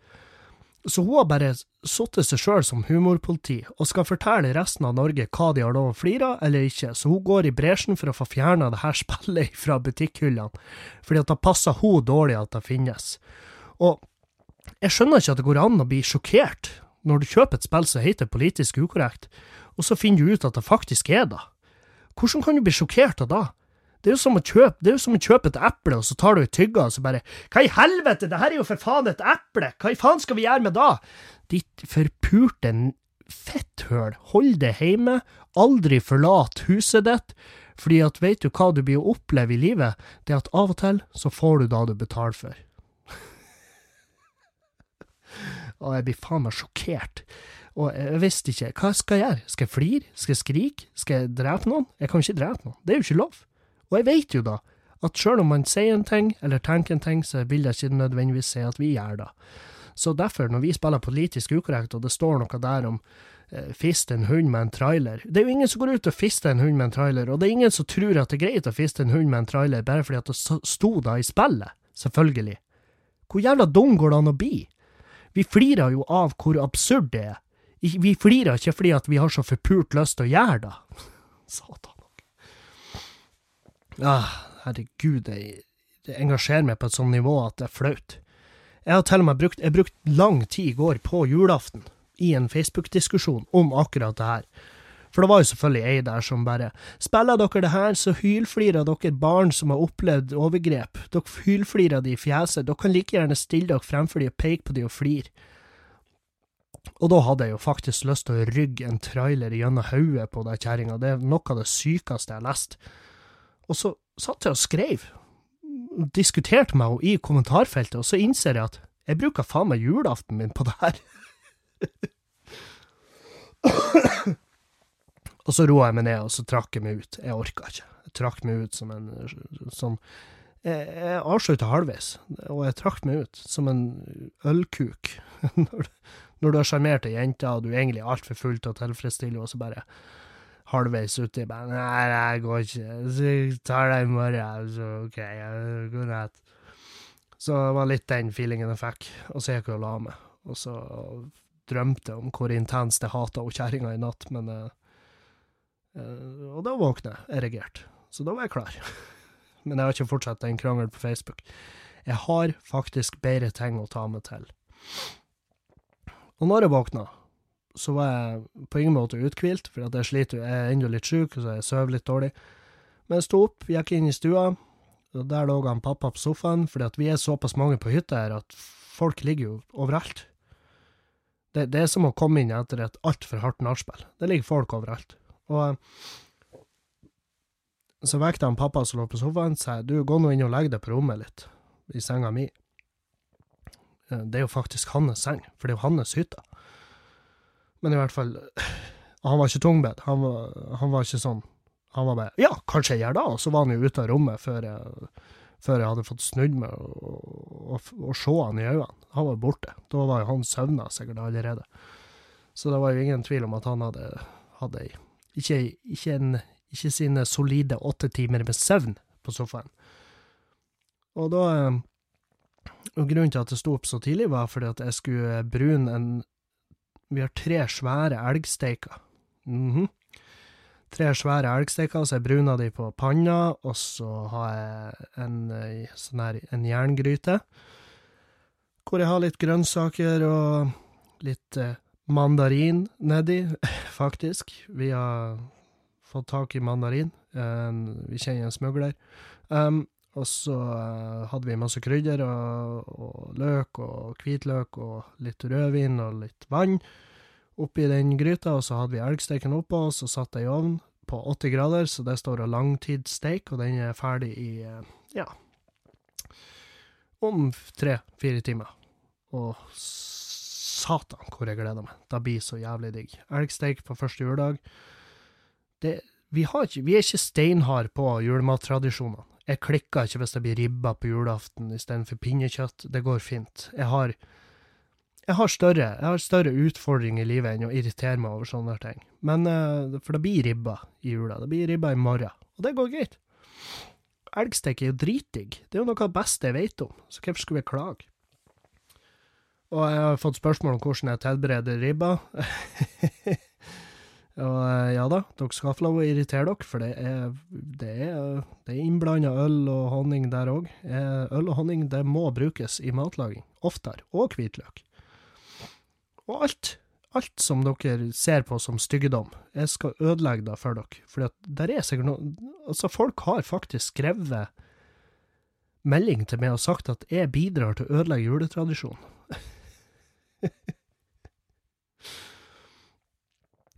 Så hun har bare satt seg sjøl som humorpoliti, og skal fortelle resten av Norge hva de har lov å flire av eller ikke, så hun går i bresjen for å få fjerna det her spillet fra butikkhyllene, fordi at det passer hun dårlig at det finnes. Og jeg skjønner ikke at det går an å bli sjokkert når du kjøper et spill som heter politisk ukorrekt, og så finner du ut at det faktisk er det. Hvordan kan du bli sjokkert av det? Det er jo som å kjøpe, det er jo som å kjøpe et eple, og så tar du et tygge, og så bare Hva i helvete, det her er jo for faen et eple! Hva i faen skal vi gjøre med det? Ditt forpurte fetthøl, hold det hjemme, aldri forlat huset ditt, fordi at vet du hva du blir å oppleve i livet, det er at av og til så får du det du betaler for. Og jeg blir faen meg sjokkert. Og jeg visste ikke hva skal jeg gjøre. Skal jeg flire? Skal jeg skrike? Skal jeg drepe noen? Jeg kan ikke drepe noen. Det er jo ikke lov. Og jeg vet jo da at sjøl om man sier en ting, eller tenker en ting, så vil jeg ikke nødvendigvis si at vi gjør det. Så derfor, når vi spiller politisk ukorrekt, og det står noe der om eh, fiste en hund med en trailer Det er jo ingen som går ut og fister en hund med en trailer, og det er ingen som tror at det er greit å fiste en hund med en trailer bare fordi at det sto da i spillet. Selvfølgelig. Hvor jævla dum går det an å bli? Vi flirer jo av hvor absurd det er. Vi flirer ikke fordi at vi har så forpult lyst til å gjøre det. Satan. Ah, herregud, det, det engasjerer meg på et sånt nivå at det er flaut. Jeg har til og med brukt, jeg brukt lang tid i går på julaften i en Facebook-diskusjon om akkurat det her. For det var jo selvfølgelig ei der som bare Spiller dere det her, så hylflirer dere barn som har opplevd overgrep. Dere hylflirer de i fjeset. Dere kan like gjerne stille dere fremfor de og peke på de og flire. Og da hadde jeg jo faktisk lyst til å rygge en trailer gjennom hodet på den kjerringa. Det er noe av det sykeste jeg har lest. Og så satt jeg og skrev, diskuterte med henne i kommentarfeltet, og så innser jeg at jeg bruker faen meg julaften min på det her. Og så roa jeg meg ned, og så trakk jeg meg ut. Jeg orka ikke. Jeg trakk meg ut som en sånn Jeg, jeg avslutta halvveis, og jeg trakk meg ut som en ølkuk. når, du har sjarmert ei jente, og du er egentlig altfor full til å tilfredsstille, og så bare halvveis uti bare Nei, det går ikke. Så jeg tar deg i morgen. Så OK, god natt. Så det var litt den feelingen jeg fikk. Og så gikk jeg og la meg. Og så drømte jeg om hvor intenst jeg hata kjerringa i natt, men uh, Og da våkna jeg erigert. Så da var jeg klar. men jeg har ikke fortsatt den krangelen på Facebook. Jeg har faktisk bedre ting å ta meg til. Og når jeg våkna, så var jeg på ingen måte uthvilt, for jeg sliter, jeg er ennå litt sjuk, så jeg sover litt dårlig. Men jeg sto opp, gikk inn i stua, og der lå han pappa på sofaen, fordi at vi er såpass mange på hytta her at folk ligger jo overalt. Det, det er som å komme inn etter et altfor hardt nachspiel. Det ligger folk overalt. Og eh, så vekket han pappa som lå på sofaen, sa du, gå nå inn og legg deg på rommet litt, i senga mi. Eh, Det er jo faktisk hans seng, for det er jo hans hytte. Men i hvert fall, han var ikke tungbedt, Han han var ikke sånn. Han var bare Ja, kanskje jeg gjør det? Og så var han jo ute av rommet før jeg, før jeg hadde fått snudd meg og, og, og se han i øynene. Han var borte. Da var jo han søvna sikkert allerede. Så det var jo ingen tvil om at han hadde, hadde ikke, ikke, en, ikke sine solide åtte timer med søvn på sofaen. Og da eh, og Grunnen til at jeg sto opp så tidlig, var fordi at jeg skulle brune en Vi har tre svære elgsteiker. Mhm. Tre svære elgsteiker, så jeg bruna de på panna, og så har jeg en, eh, sånn her, en jerngryte, hvor jeg har litt grønnsaker og litt eh, mandarin nedi, faktisk. Vi har fått tak i mandarin. Vi kjenner en smugler. Um, og så eh, hadde vi masse krydder og, og løk og hvitløk og litt rødvin og litt vann oppi den gryta, og så hadde vi elgsteken oppå, og så satt jeg i ovnen på 80 grader, så det står langtidssteik, og den er ferdig i, eh, ja, om tre-fire timer. Og satan hvor jeg gleder meg. Det blir så jævlig digg. Elgsteik på første juledag. Det, vi, ikke, vi er ikke steinharde på julemattradisjonene. Jeg klikker ikke hvis det blir ribba på julaften istedenfor pinnekjøtt. Det går fint. Jeg har, jeg har større større utfordringer i livet enn å irritere meg over sånne ting. Men, eh, For det blir ribba i jula. Det blir ribba i morgen. Og det går greit. Elgstek er jo dritdigg. Det er jo noe av det beste jeg vet om, så hvorfor skulle jeg klage? Og jeg har fått spørsmål om hvordan jeg tilbereder ribba. Og eh, ja da, dere skal få lov å irritere dere, for det er, det er, er innblanda øl og honning der òg. Øl og honning det må brukes i matlaging, oftere, og hvitløk. Og alt, alt som dere ser på som styggedom, jeg skal ødelegge det for dere. For der er sikkert noe Altså, folk har faktisk skrevet melding til meg og sagt at jeg bidrar til å ødelegge juletradisjonen.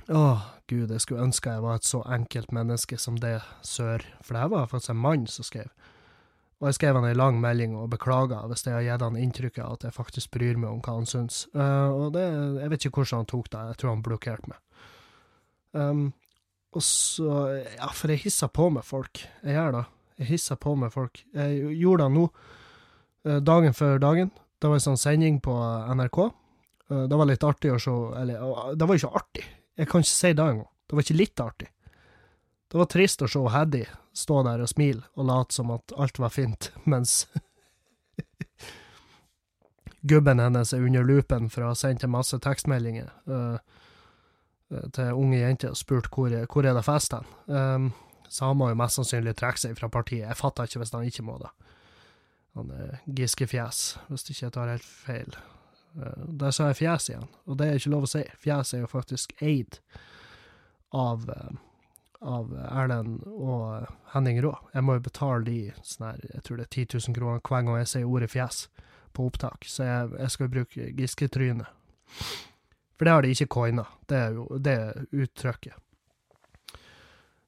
Åh, gud, jeg skulle ønske jeg var et så enkelt menneske som det, sør. For det var faktisk en mann som skrev. Og jeg skrev han ei lang melding og beklaga hvis jeg har gitt han inntrykket av at jeg faktisk bryr meg om hva han syns. uh, og det, jeg vet ikke hvordan han tok det, jeg tror han blokkerte meg. Um, og så, ja, for jeg hisser på med folk. Jeg gjør det. Jeg hisser på med folk. Jeg gjorde det nå, eh, dagen før dagen. Det var en sånn sending på NRK. Eh, Det var litt artig å se Eller, eh, det var ikke artig. Jeg kan ikke si det engang. Det var ikke litt artig. Det var trist å se Haddy stå der og smile og late som at alt var fint, mens gubben hennes er under lupen for å ha sendt en masse tekstmeldinger eh, til unge jenter og spurt hvor, hvor er det fest hen. Um, så han må jo mest sannsynlig trekke seg fra partiet. Jeg fatter ikke hvis han ikke må det. Han er Giske-fjes, hvis ikke jeg tar helt feil. Eh, Der sa jeg fjes igjen, og det er ikke lov å si. Fjes er jo faktisk eid av, eh, av Erlend og Henning Rå. Jeg må jo betale de sånn her, jeg tror det er 10 000 kroner hver gang jeg sier ordet fjes på opptak, så jeg, jeg skal bruke Giske-trynet. For det har de ikke coina, det er jo det er uttrykket.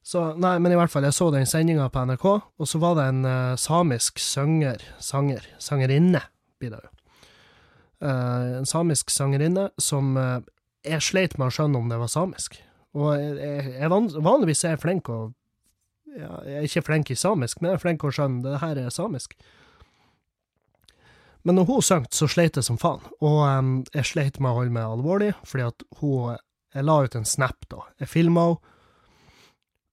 Så, nei, men i hvert fall, jeg så den sendinga på NRK, og så var det en uh, samisk sanger, sanger, sangerinne, blir det jo. Eh, en samisk sangerinne som eh, jeg sleit med å skjønne om det var samisk. Og jeg, jeg, van, vanligvis er jeg flink å ja, Jeg er ikke flink i samisk, men jeg er flink å skjønne det her er samisk. Men når hun sang, så sleit jeg som faen, og um, jeg sleit med å holde meg alvorlig, fordi at hun Jeg la ut en snap, da. Jeg filma henne,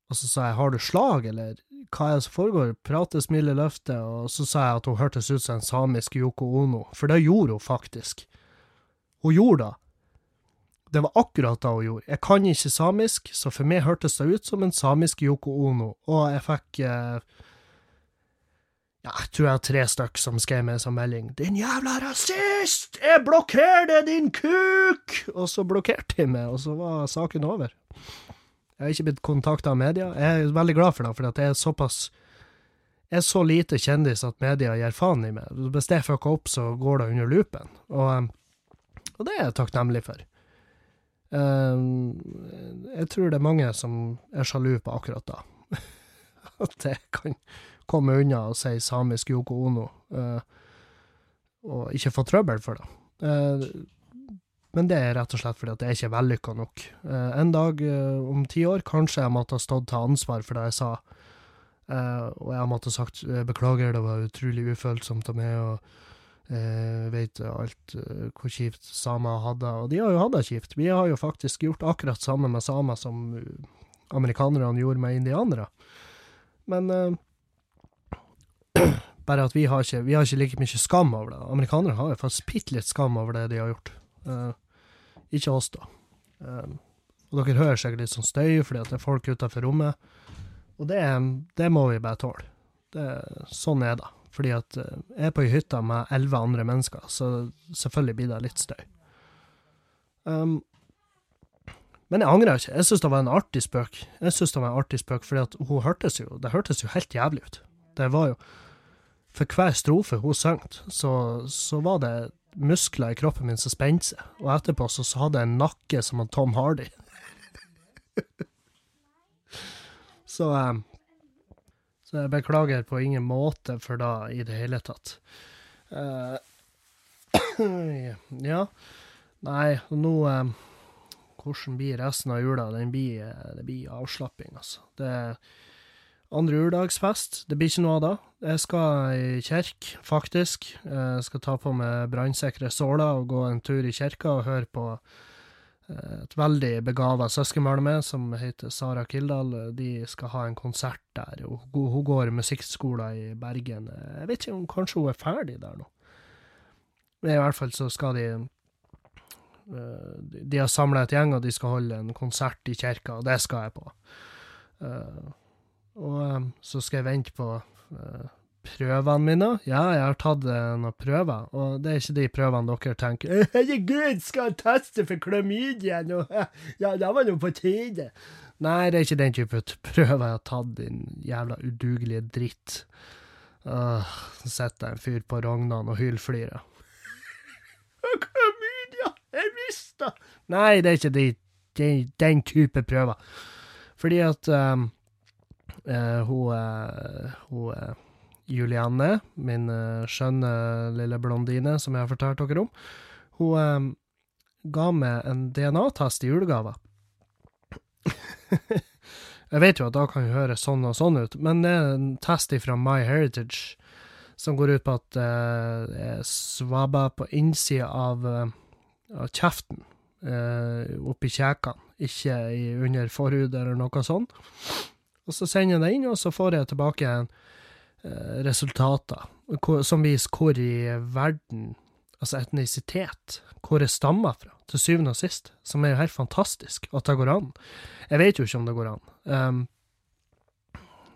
og så sa jeg 'har du slag', eller hva er det som foregår? Prate, smile, løfte, og så sa jeg at hun hørtes ut som en samisk Yoko Ono, for det gjorde hun faktisk. Hun gjorde det. Det var akkurat det hun gjorde. Jeg kan ikke samisk, så for meg hørtes det ut som en samisk Yoko Ono, og jeg fikk eh, ja, jeg tror jeg har tre stykk som skrev meg en sånn melding 'Din jævla rasist! Jeg blokkerer deg, din kuk!' Og så blokkerte de meg, og så var saken over. Jeg har ikke blitt kontakta av media. Jeg er veldig glad for det, for jeg er såpass jeg er så lite kjendis at media gir faen i meg. Hvis det fucker opp, så går det under loopen. Og, um, og det er jeg takknemlig for. Um, jeg tror det er mange som er sjalu på akkurat da. At jeg kan komme unna og si samisk Yoko Ono, uh, og ikke få trøbbel for det. Men det er rett og slett fordi at det er ikke vellykka nok. Uh, en dag om ti år kanskje jeg måtte ha stått til ansvar for det jeg sa, og jeg måtte ha sagt beklager, det var utrolig ufølsomt av meg, og Eh, vet alt hvor kjipt samer hadde, og de har jo hatt det kjipt. Vi har jo faktisk gjort akkurat samme med samer som amerikanerne gjorde med indianere. Men bare at vi har ikke, vi har ikke like mye skam over det. Amerikanere har jo faktisk bitte litt skam over det de har gjort. Uh, ikke oss, da. Uh, og dere hører sikkert litt sånn støy fordi at det er folk utenfor rommet. Og det, det må vi bare tåle. Det, sånn er det. Fordi at uh, jeg er på ei hytte med elleve andre mennesker, så selvfølgelig blir det litt støy. Um, men jeg angrer ikke. Jeg syns det var en artig spøk. Jeg synes det var en artig spøk, fordi at hun hørtes jo Det hørtes jo helt jævlig ut. Det var jo For hver strofe hun sang, så, så var det muskler i kroppen min som spente seg, og etterpå så, hadde jeg en nakke som en Tom Hardy. så um, Så jeg beklager på ingen måte for da i det hele tatt. Uh, ja. Nei, nå um, hvordan blir resten av jula? Den blir, det blir avslapping, altså. Det er andre juledagsfest. Det blir ikke noe av det. Jeg skal i kirke, faktisk. Jeg skal ta på meg brannsikre såler og gå en tur i kirka og høre på et veldig begava søskenbarn med som heter Sara Kildahl. De skal ha en konsert der. Hun går musikkskolen i Bergen. Jeg vet ikke om kanskje hun er ferdig der nå. Men i hvert fall så skal de De har samla et gjeng, og de skal holde en konsert i kirka, og det skal jeg på. Og så skal jeg vente på prøvene mine. Ja, jeg har tatt noen prøver, og det er ikke de prøvene dere tenker 'Herregud, skal jeg teste for klamydia nå?' Ja, det var nå på tide. Nei, det er ikke den type prøver jeg har tatt, din jævla udugelige dritt. Uh, så sitter en fyr på Rognan og hylflirer. Klamydia! Jeg mista Nei, det er ikke de, de, den type prøver. Fordi at um, hun, uh, hun Julianne, min skjønne lille blondine som jeg har fortalt dere om, hun ga meg en DNA-test i julegave. jeg vet jo at da kan det høres sånn og sånn ut, men det er en test fra My Heritage som går ut på at jeg svabber på innsida av, av kjeften, oppi kjekene, ikke under forhud eller noe sånt. Og så sender jeg det inn, og så får jeg tilbake en resultater som viser hvor i verden, altså etnisitet, hvor jeg stammer fra, til syvende og sist, som er jo helt fantastisk at det går an. Jeg vet jo ikke om det går an. Um,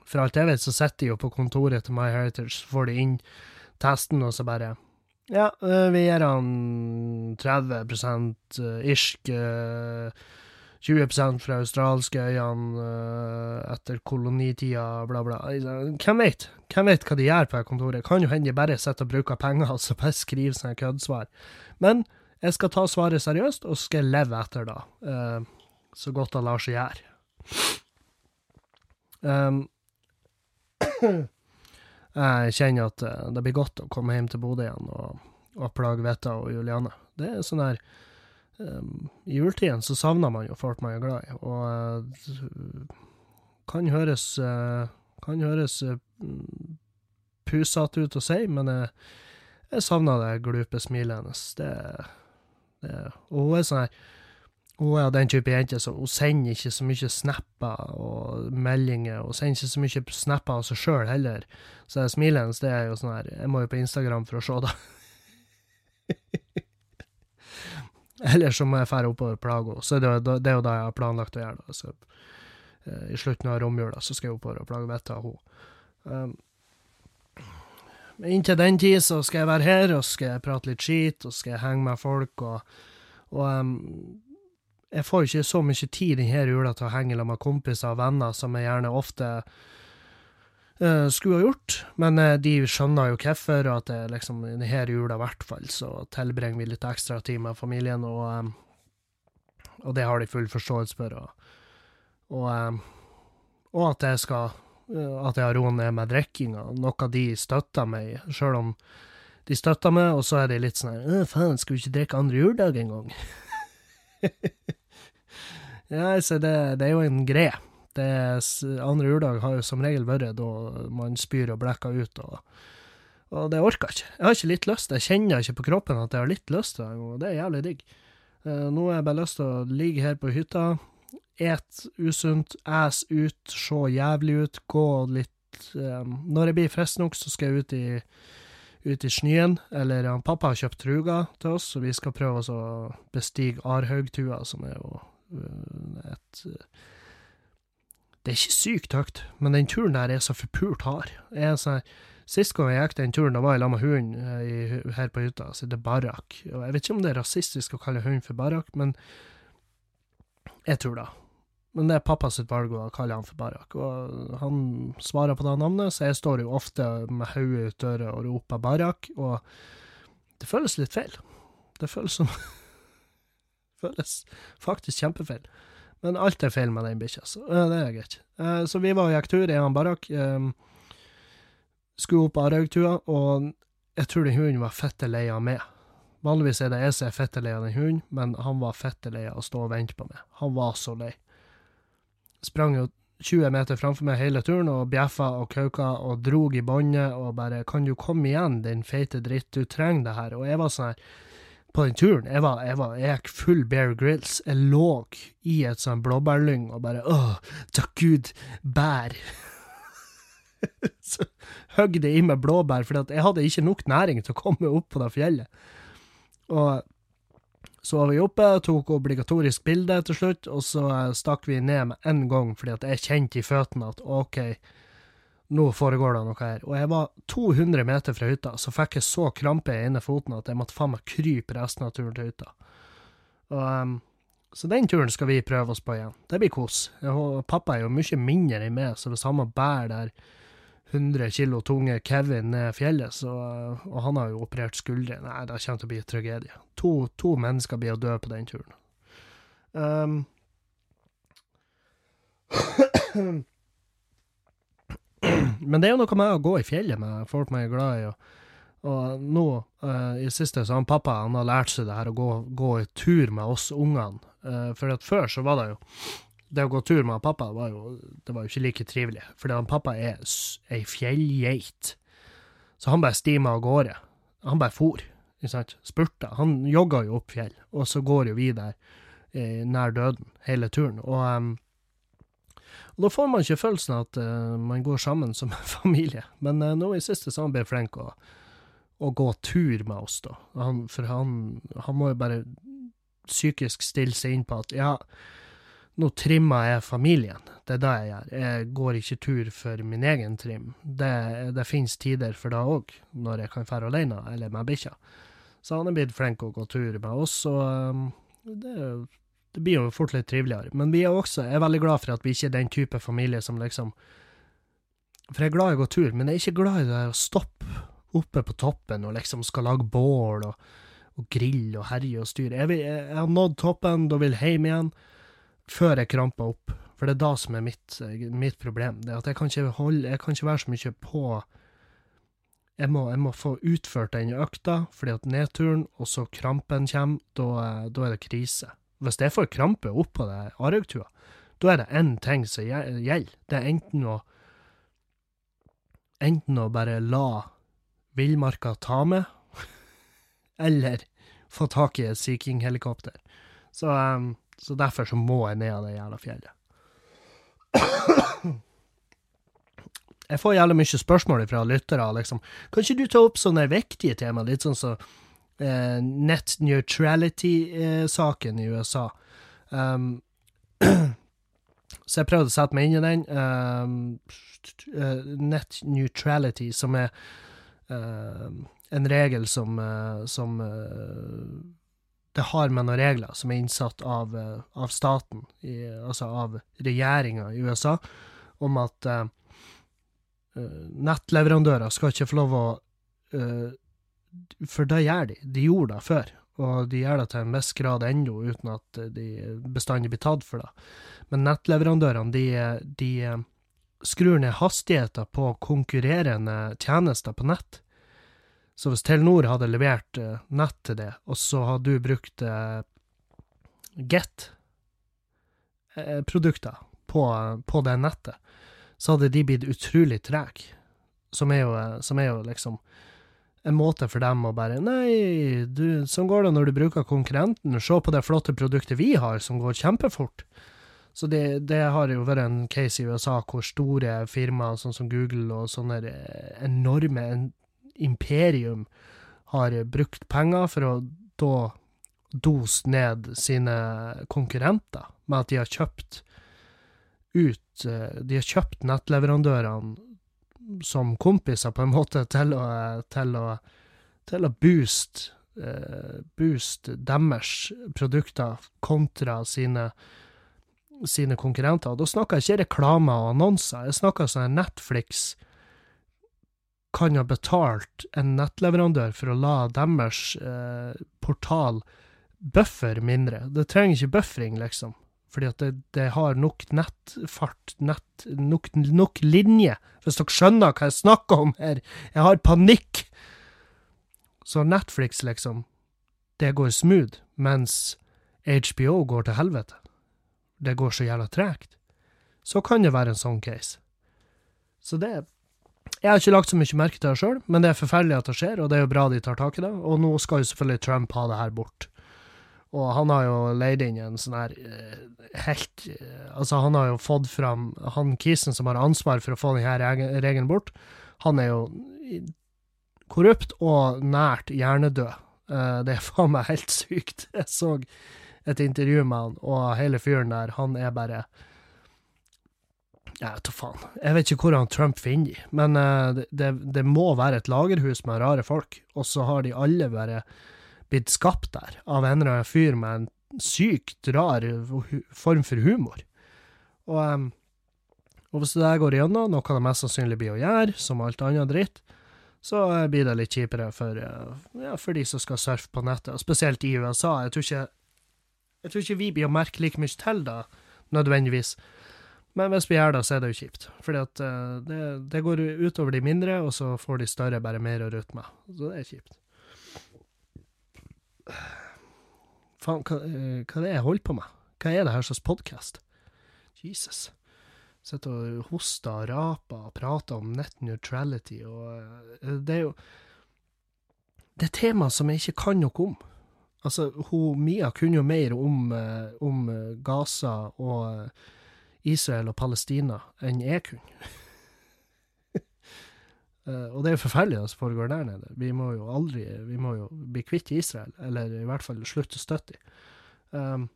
for alt jeg vet, så sitter de jo på kontoret til MyHeritage, så får de inn testen, og så bare Ja, vi gir han 30% irsk, 20 fra australske øyene etter kolonitida, bla, bla. Hvem vet? Hvem vet hva de gjør på kontoret? Kan jo hende de bare sitter og bruker penger, og så bare skriver seg køddsvar. Men jeg skal ta svaret seriøst, og skal leve etter det, så godt det lar seg gjøre. Um, jeg kjenner at det blir godt å komme hjem til Bodø igjen og, og plage Vetta og Juliane. Det er sånn her um, I juletiden så savner man jo folk man er glad i, og uh, kan høres uh, kan høres uh, pusete ut å si, men jeg, jeg savner det glupe smilet hennes. Det, det Og hun er sånn her hun er den type jente som hun sender ikke så mye snapper og meldinger. Hun sender ikke så mye snapper av seg sjøl heller. Så smilet hennes, det er jo sånn her Jeg må jo på Instagram for å se det. Eller så må jeg dra oppover henne. Så det, det, er jo det jeg har planlagt å gjøre. Så, uh, I slutten av romjula så skal jeg oppover og plage vettet av henne. Um, Men inntil den tid så skal jeg være her, og skal jeg prate litt skit, og skal jeg henge med folk, og, og um, jeg får ikke så mye tid denne jula til å henge med kompiser og venner, som jeg gjerne ofte eh, skulle ha gjort, men eh, de skjønner jo hvorfor, og at det liksom, denne jula i hvert fall, så tilbringer vi litt ekstra tid med familien, og, em, og det har de full forståelse for, og, og, og at jeg skal eh, at jeg har roen ned med drikkinga, noe de støtter meg sjøl om de støtter meg, og så er de litt sånn her «Øh, faen, skal vi ikke drikke andre juledag en gang? ja, så det, det er jo en greie. Det er, andre juledag har jo som regel vært da man spyr og blekker ut, og, og det orker jeg ikke. Jeg har ikke litt lyst, jeg kjenner ikke på kroppen at jeg har litt lyst og det er jævlig digg. Eh, nå har jeg bare lyst til å ligge her på hytta, et usunt, æs ut, se jævlig ut, gå litt um, Når jeg blir frisk nok, så skal jeg ut i, ut i snøen. Eller um, pappa har kjøpt truger til oss, så vi skal prøve å bestige Arhaugtua, som er jo uh, et eh, Det er ikke sykt høyt, men den turen der er så forpult hard. Jeg er sånn, Sist gang jeg gikk den turen, da var jeg sammen med hunden eh, her på hytta, så det er barakk. Og jeg vet ikke om det er rasistisk å kalle hund for barakk, men jeg tror det. Men det er pappas valg å kalle han for Barak, og han svarer på det navnet, så jeg står jo ofte med hodet ut døra og roper Barak, og det føles litt feil. Det føles som føles faktisk kjempefeil. Men alt er feil med den bikkja, så øh, det er greit. Eh, Så vi var og gikk tur i han Barak, eh, skulle opp Araugtua, og jeg tror den hunden var fette lei av meg. Vanligvis er det jeg som er fette lei av den hunden, men han var fette lei av å stå og vente på meg. Han var så lei sprang jo 20 meter framfor meg hele turen og bjeffa og kauka og drog i båndet og bare 'Kan du komme igjen, din feite dritt, du trenger det her'. Og jeg var sånn her På den turen, jeg var, jeg var jeg gikk full Bear Grills. Jeg lå i et sånn blåbærlyng og bare åh, takk Gud, bær'. Så høgg det i meg blåbær, for jeg hadde ikke nok næring til å komme opp på det fjellet. Og så var vi oppe, tok obligatorisk bilde til slutt, og så stakk vi ned med en gang, fordi jeg kjente i føttene at OK, nå foregår det noe her. Og jeg var 200 meter fra hytta, så fikk jeg så krampe i ene foten at jeg måtte faen meg krype resten av turen til hytta. Og, um, så den turen skal vi prøve oss på igjen. Det blir kos. Jeg, pappa er jo mye mindre enn meg, så hvis han må bære der 100 kilo tunge Kevin ned fjellet, så, og han har jo operert skuldre, nei, det kommer til å bli tragedie. To, to mennesker blir å dø på den turen. Um, men det er jo noe med å gå i fjellet med folk man er glad i, og, og nå uh, i det siste så han pappa han har lært seg det her å gå, gå i tur med oss ungene. Uh, for at før så var det jo det å gå tur med pappa var jo, det var jo ikke like trivelig, fordi han pappa er ei fjellgeit. Så han bare stima av gårde. Han bare for, ikke sant. Spurta. Han jogga jo opp fjell, og så går jo vi der eh, nær døden hele turen. Og, em, og da får man ikke følelsen av at uh, man går sammen som en familie. Men uh, nå i siste så har han blitt flink å, å gå tur med oss, da. Han, for han, han må jo bare psykisk stille seg inn på at ja, nå trimmer jeg familien. Det er det jeg gjør. Jeg går ikke tur for min egen trim. Det, det finnes tider for det òg, når jeg kan dra alene, eller med bikkja. Så han er blitt flink å gå tur med oss, og um, det, det blir jo fort litt triveligere. Men vi er også er veldig glad for at vi ikke er den type familie som liksom For jeg er glad i å gå tur, men jeg er ikke glad i det her å stoppe oppe på toppen og liksom skal lage bål og, og grille og herje og styre. Jeg, jeg, jeg har nådd toppen, da vil hjem igjen før jeg kramper opp. For det er da som er mitt, mitt problem. Det er at jeg kan holde, jeg kan ikke være så mye på jeg må, jeg må få utført den økta, fordi at nedturen, og så krampen kommer, da, da er det krise. Hvis jeg får krampe opp på det Araugtua, da er det én ting som gjelder. Det er enten å Enten å bare la villmarka ta meg, eller få tak i et Sea King-helikopter. Så, um, så derfor så må jeg ned av det jævla fjellet. Jeg får jævlig mye spørsmål fra lyttere. liksom. Kan ikke du ta opp sånne viktige tema, litt sånn som eh, net neutrality-saken i USA? Um, så jeg prøvde å sette meg inn i den. Um, eh, net neutrality, som er eh, en regel som, eh, som eh, Det har med noen regler som er innsatt av, eh, av staten, i, altså av regjeringa i USA, om at eh, eh, nettleverandører skal ikke få lov å eh, For det gjør de. De gjorde det før. Og de gjør det til en viss grad ennå, uten at de bestandig blir tatt for det. Men nettleverandørene, de, de eh, skrur ned hastigheter på konkurrerende tjenester på nett. Så hvis Telenor hadde levert eh, nett til det, og så hadde du brukt eh, Get-produkter på, på det nettet, så hadde de blitt utrolig trege. Som, eh, som er jo liksom en måte for dem å bare Nei, du, sånn går det når du bruker konkurrenten. Se på det flotte produktet vi har, som går kjempefort. Så det, det har jo vært en case i USA hvor store firmaer, sånn som Google og sånne eh, enorme en, imperium, har brukt penger for å da dose ned sine konkurrenter med at de har kjøpt ut eh, De har kjøpt nettleverandørene som kompiser, på en måte, til å, til å, til å booste eh, booste deres produkter kontra sine, sine konkurrenter. Og da snakker jeg ikke reklame og annonser, jeg snakker sånn Netflix kan ha betalt en nettleverandør for å la deres eh, portal buffer mindre. Det trenger ikke buffering, liksom. Fordi at det, det har nok nettfart, nett, nok, nok linje, hvis dere skjønner hva jeg snakker om her. Jeg har panikk! Så Netflix, liksom, det går smooth, mens HBO går til helvete. Det går så jævla tregt. Så kan det være en sånn case. Så det Jeg har ikke lagt så mye merke til det sjøl, men det er forferdelig at det skjer, og det er jo bra de tar tak i det. Og nå skal jo selvfølgelig Trump ha det her bort. Og han har jo leid inn en sånn her eh, helt eh, Altså, han har jo fått fram Han kisen som har ansvar for å få denne reg- regelen bort, han er jo korrupt og nært hjernedød. Eh, det er faen meg helt sykt. Jeg så et intervju med han, og hele fyren der, han er bare Jeg vet da faen. Jeg vet ikke hvor han Trump finner de, men det, det må være et lagerhus med rare folk, og så har de alle bare blitt skapt der av en eller annen fyr med en sykt rar form for humor. Og, og hvis det der går igjennom, noe det mest sannsynlig blir å gjøre, som alt annet dritt, så eh, blir det litt kjipere for, eh, ja, for de som skal surfe på nettet, og spesielt i USA. Jeg tror ikke, jeg tror ikke vi blir å merke like mye til det, nødvendigvis. Men hvis vi gjør det, så er det jo kjipt. Fordi at eh, det, det går utover de mindre, og så får de større bare mer å rutte med. Så det er kjipt. Faen, hva, eh, hva er det jeg holder på med? Hva er det her slags podkast? Jesus. Sitter og hoster og raper og prater om net neutrality, og eh, det er jo Det er tema som jeg ikke kan noe om. Altså, hun, Mia kunne jo mer om, eh, om eh, Gaza og eh, Israel og Palestina enn jeg kunne. Eh, og det er jo forferdelig det som foregår der nede. Vi må jo aldri Vi må jo bli kvitt Israel, eller i hvert fall slutte å støtte dem. Um,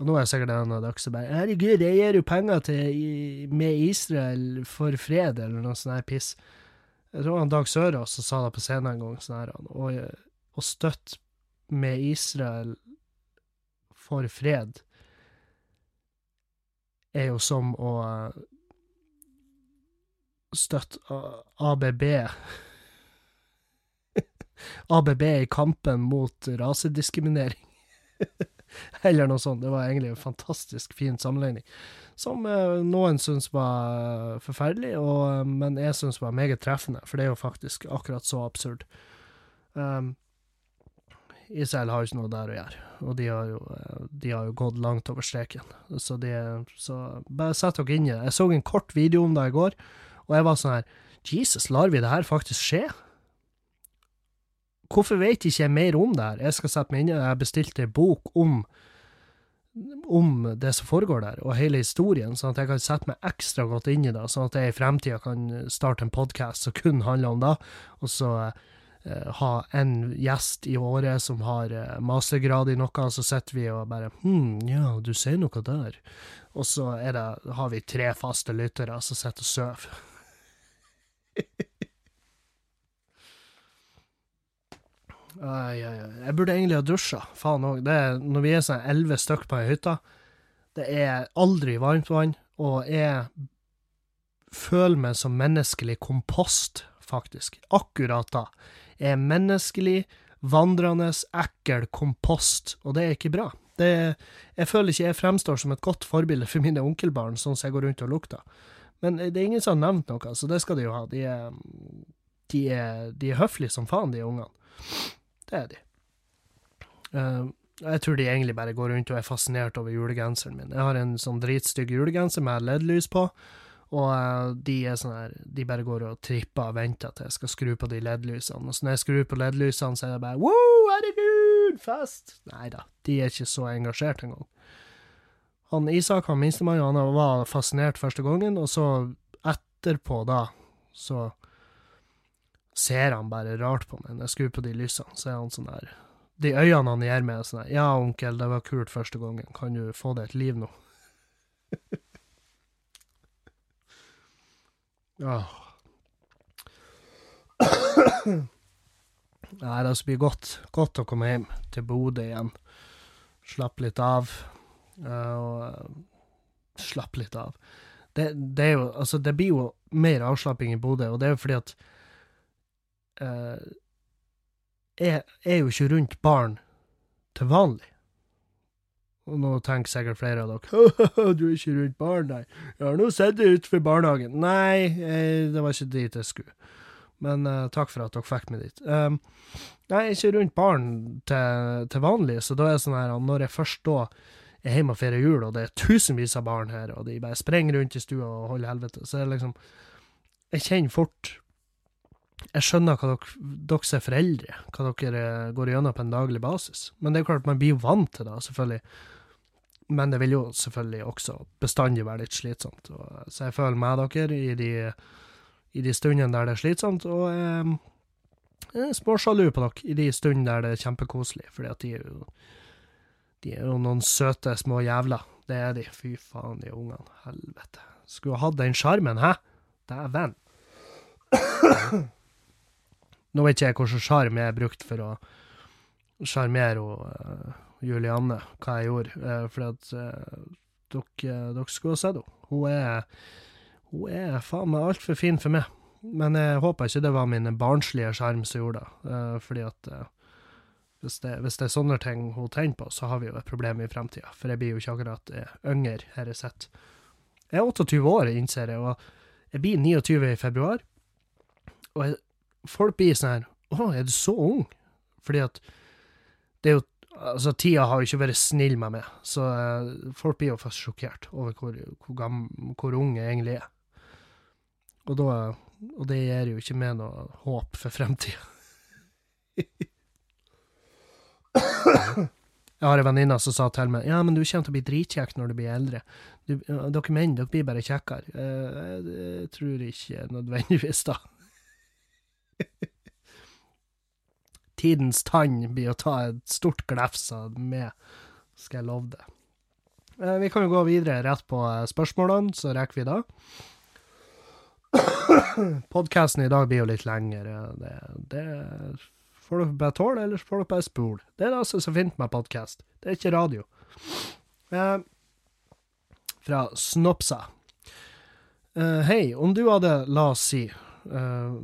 og nå er jeg sikkert en av dere som bare 'Herregud, jeg gir jo penger til i- med Israel for fred', eller noe sånt her piss. Jeg tror han Dag Sørås sa det på scenen en gang, sånn her, å, støtte med Israel for fred er jo som å støtte ABB ABB i kampen mot rasediskriminering. Eller noe sånt. Det var egentlig en fantastisk fin sammenligning. Som eh, noen syns var forferdelig, og, eh, men jeg syns var meget treffende, for det er jo faktisk akkurat så absurd. Um, Israel har jo ikke noe der å gjøre, og de har jo, eh, de har jo gått langt over streken. Så, de, så bare sett dere inn i det. Jeg så en kort video om det i går, og jeg var sånn her Jesus, lar vi det her faktisk skje? Hvorfor vet ikke jeg mer om det her? Jeg skal sette meg inn i det. Jeg bestilte en bok om om det som foregår der, og hele historien, sånn at jeg kan sette meg ekstra godt inn i det, sånn at jeg i fremtida kan starte en podkast som kun handler om det, og så eh, ha en gjest i året som har eh, mastergrad i noe, og så sitter vi og bare Hm, ja, du sier noe der. Og så det, har vi tre faste lyttere som sitter og sover. Ai, ai, ai. Jeg burde egentlig ha dusja. Faen òg. Når vi er sånn elleve stykk på ei hytte, det er aldri varmt vann, og jeg føler meg som menneskelig kompost, faktisk. Akkurat da. Jeg er menneskelig, vandrende, ekkel kompost, og det er ikke bra. Det, jeg føler ikke jeg fremstår som et godt forbilde for mine onkelbarn, sånn som jeg går rundt og lukter. Men det er ingen som har nevnt noe, så det skal de jo ha. De er, de er, de er høflige som faen, de ungene. Det er de. Uh, jeg tror de egentlig bare går rundt og er fascinert over julegenseren min. Jeg har en sånn dritstygg julegenser med LED-lys på, og uh, de er sånn her De bare går og tripper og venter til jeg skal skru på de LED-lysene. Og så når jeg skrur på LED-lysene, så er det bare wow, herregud, fest! Nei da, de er ikke så engasjert engang. Han Isak, han minstemann, han var fascinert første gangen, og så etterpå, da, så ser han bare rart på meg når jeg skrur på de lysene. Så er han sånn der De øynene han gir meg, er sånn der Ja, onkel, det var kult første gangen. Kan du få deg et liv nå? Åh. Nei, det skal bli godt, godt å komme hjem til Bodø igjen. Slappe litt av. eh, og eh, slappe litt av. Det, det jo Altså, det blir jo mer avslapping i Bodø, og det er jo fordi at uh, Jeg er jo ikke rundt barn til vanlig. Og nå tenker sikkert flere av dere du er ikke rundt barn, nei. Jeg har nå sett det utenfor barnehagen. Nei, jeg, det var ikke dit jeg skulle. Men uh, takk for at dere fikk meg dit. Um, nei, jeg er ikke rundt barn til, til vanlig, så da er det sånn her Når jeg først da er hjemme og feirer jul, og det er tusenvis av barn her, og de bare sprenger rundt i stua og holder helvete, så er det liksom Jeg kjenner fort Jeg skjønner hva dere, dere er foreldre, hva dere eh, går gjennom på en daglig basis. Men det er klart, man blir vant til det, selvfølgelig. Men det vil jo selvfølgelig også bestandig være litt slitsomt. Og, så jeg føler med dere i de, i de stundene der det er slitsomt, og eh, er småsjalu på dere i de stundene der det er kjempekoselig, fordi at de er jo de er jo noen søte små jævler. Det er de. Fy faen, de ungene. Helvete. Skulle ha hatt den sjarmen, hæ? Dæven. Nå vet ikke jeg hvilken sjarm jeg har brukt for å sjarmere uh, Julianne, hva jeg gjorde. Uh, fordi at uh, dere, dere skulle ha sett henne. Hun er Hun er faen meg altfor fin for meg. Men jeg håper ikke det var min barnslige sjarm som gjorde det. Uh, fordi at uh, hvis, det, hvis det er sånne ting hun tenner på, så har vi jo et problem i fremtida. For jeg blir jo ikke akkurat uh, yngre her jeg sitter. Jeg er 28 år, jeg innser jeg, og jeg blir 29 i februar. Og jeg, folk blir sånn her Å, er du så ung? Fordi at det er jo Altså, tida har jo ikke vært snill med meg, så uh, folk blir jo først sjokkert over hvor, hvor, gammel, hvor ung jeg egentlig er. Og, da, og det gir jo ikke meg noe håp for fremtida. Jeg har en venninne som sa til meg ja, men du kommer til å bli dritkjekk når du blir eldre. Du, dere menn dere blir bare kjekkere. Eh, jeg tror ikke nødvendigvis, da. Tidens tann blir å ta et stort glefs meg, skal jeg love det. Eh, vi kan jo gå videre rett på eh, spørsmålene, så rekker vi da. Podkasten i dag blir jo litt lengre. Det, det får dere bare tåle, eller så får dere bare spole. Det er det er så fint med podkast. Det er ikke radio. Eh, fra Snopsa. Eh, Hei, om du hadde, la oss si eh,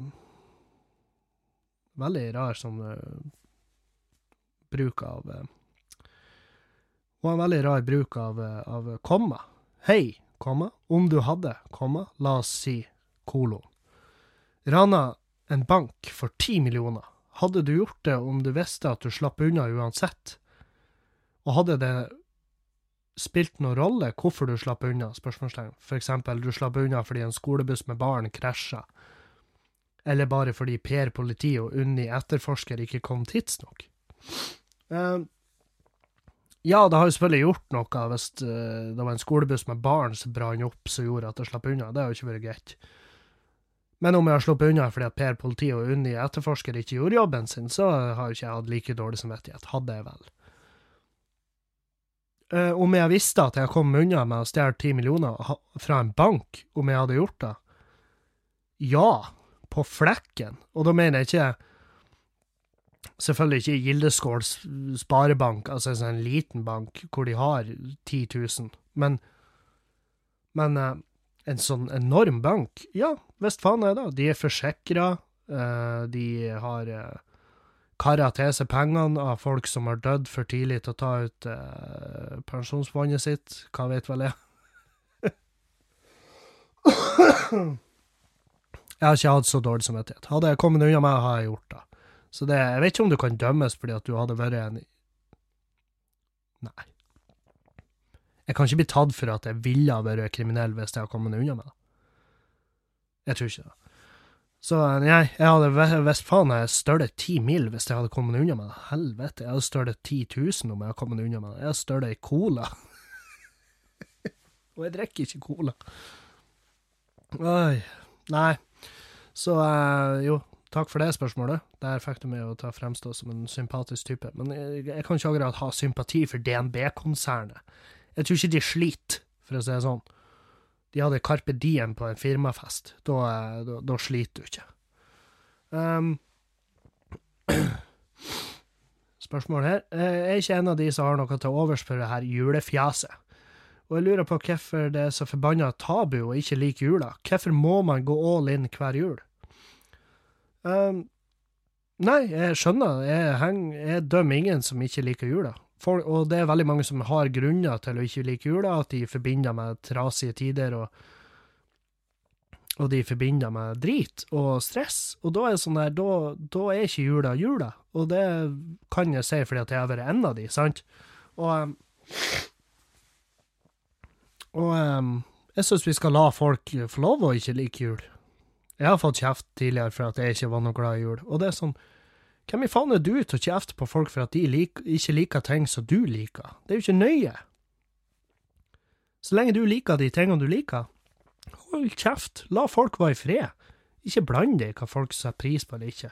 Veldig rar sånn eh, bruk av Hun var en veldig rar bruk av, eh, av komma. Hei, komma, om du hadde, komma, la oss si kolon. Rana en bank for ti millioner. Hadde du gjort det om du visste at du slapp unna uansett? Og hadde det spilt noen rolle hvorfor du slapp unna? spørsmålstegn. For eksempel, du slapp unna fordi en skolebuss med barn krasja. Eller bare fordi Per politi og Unni etterforsker ikke kom tidsnok. Uh, ja, det har jo selvfølgelig gjort noe hvis uh, det var en skolebuss med barn som brant opp som gjorde at det slapp unna. Det har jo ikke vært greit. Men om jeg har sluppet unna fordi at Per politi og Unni etterforsker ikke gjorde jobben sin, så har jo ikke jeg hatt like dårlig samvittighet. Hadde jeg vel. Uh, om jeg visste at jeg kom unna med å stjele ti millioner fra en bank, om jeg hadde gjort det? Ja, på flekken. Og da mener jeg ikke Selvfølgelig ikke Gildeskål sparebank, altså en sånn liten bank hvor de har 10 000, men, men eh, en sånn enorm bank, ja, visst faen er det. De er forsikra, de har uh, kara til seg pengene av folk som har dødd for tidlig til å ta ut eh, pensjonsfondet sitt, hva vet vel jeg. jeg har ikke hatt så dårlig samvittighet. Hadde jeg kommet unna meg, har jeg gjort det. Så det, jeg vet ikke om du kan dømmes fordi at du hadde vært en Nei. Jeg kan ikke bli tatt for at jeg ville ha vært kriminell hvis jeg har kommet unna med det. Jeg tror ikke det. Så nei, jeg hadde visst faen jeg stølet ti mil hvis jeg hadde kommet unna med det. Helvete, jeg hadde stølet 10 000 om jeg hadde kommet unna med det. Jeg hadde stølet ei cola. Og jeg drikker ikke cola. Oi. Nei. Så eh, jo, takk for det spørsmålet. Der fikk du meg å ta fremstå som en sympatisk type. Men jeg, jeg kan ikke akkurat ha sympati for DNB-konsernet. Jeg tror ikke de sliter, for å si det sånn. De hadde Carpe Diem på en firmafest. Da, eh, da, da sliter du ikke. Um, spørsmål her. Eh, Jeg er ikke en av de som har noe til overs for det her julefjaset. Og jeg lurer på hvorfor det er så forbanna tabu å ikke like jula. Hvorfor må man gå all in hver jul? Um, nei, jeg skjønner. Jeg, heng, jeg dømmer ingen som ikke liker jula. For, og det er veldig mange som har grunner til å ikke like jula, at de forbinder med trasige tider, og, og de forbinder med drit og stress. Og da er det sånn der, da, da er ikke jula jula. Og det kan jeg si fordi at jeg har vært en av de, sant? Og, um, og um, jeg syns vi skal la folk få lov å ikke like jul. Jeg har fått kjeft tidligere for at jeg ikke var noe glad i jul, og det er sånn hvem i faen er du til å kjefte på folk for at de lik, ikke liker ting som du liker? Det er jo ikke nøye. Så lenge du liker de tingene du liker, hold kjeft. La folk være i fred. Ikke bland deg i hva folk setter pris på eller ikke.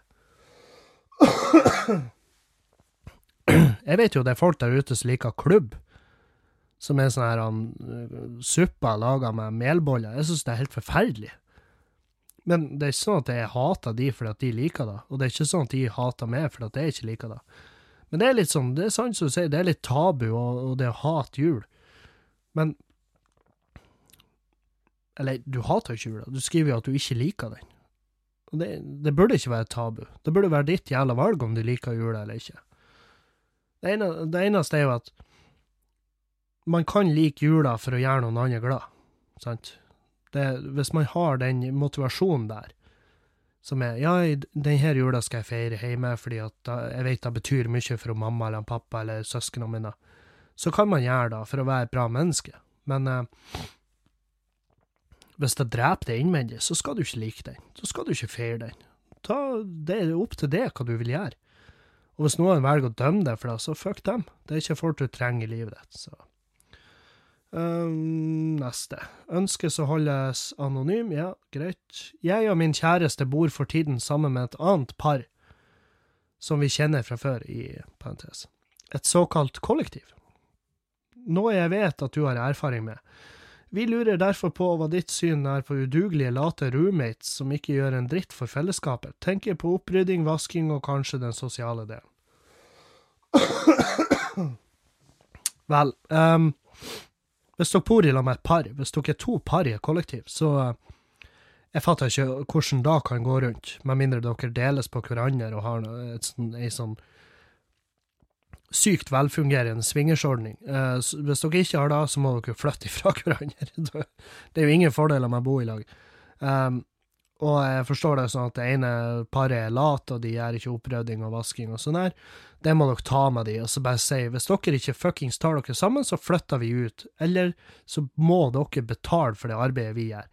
Jeg vet jo det er folk der ute som liker klubb, som er sånn her um, suppa laga med melboller. Jeg syns det er helt forferdelig. Men det er ikke sånn at jeg hater de fordi at de liker det, og det er ikke sånn at de hater meg fordi at jeg ikke liker det. Men det er litt sånn, det er sant som du sier, det er litt tabu, og, og det å hate jul. Men Eller, du hater ikke jula, du skriver jo at du ikke liker den. Og det, det burde ikke være et tabu. Det burde være ditt jævla valg om du liker jula eller ikke. Det, ene, det eneste er jo at man kan like jula for å gjøre noen andre glad, sant? Det, hvis man har den motivasjonen der, som er ja, denne jula skal jeg feire hjemme fordi at jeg vet det betyr mye for mamma eller pappa eller søsknene mine, så kan man gjøre det for å være et bra menneske. Men eh, hvis det dreper deg innvendig, så skal du ikke like den. Så skal du ikke feire den. Ta, det er opp til deg hva du vil gjøre. Og hvis noen velger å dømme deg for det, så fuck dem. Det er ikke folk du trenger i livet ditt. så... Um, neste. Ønskes å holdes anonym. Ja, greit. Jeg og min kjæreste bor for tiden sammen med et annet par som vi kjenner fra før, i parentes. Et såkalt kollektiv. Noe jeg vet at du har erfaring med. Vi lurer derfor på hva ditt syn er på udugelige, late roommates som ikke gjør en dritt for fellesskapet. Tenker på opprydding, vasking og kanskje den sosiale delen. Vel, um, hvis dere bor i lag med et par, hvis dere er to par i et kollektiv, så eh, jeg fatter ikke hvordan da kan gå rundt, med mindre dere deles på hverandre og har sånn, ei sånn sykt velfungerende swingersordning. Eh, hvis dere ikke har det, så må dere flytte ifra hverandre. det er jo ingen fordeler med å bo i lag. Um, og jeg forstår det sånn at det ene paret er lat, og de gjør ikke opprydding og vasking og sånn der. Det må dere ta med de, og så bare si hvis dere ikke fuckings tar dere sammen, så flytter vi ut. Eller så må dere betale for det arbeidet vi gjør.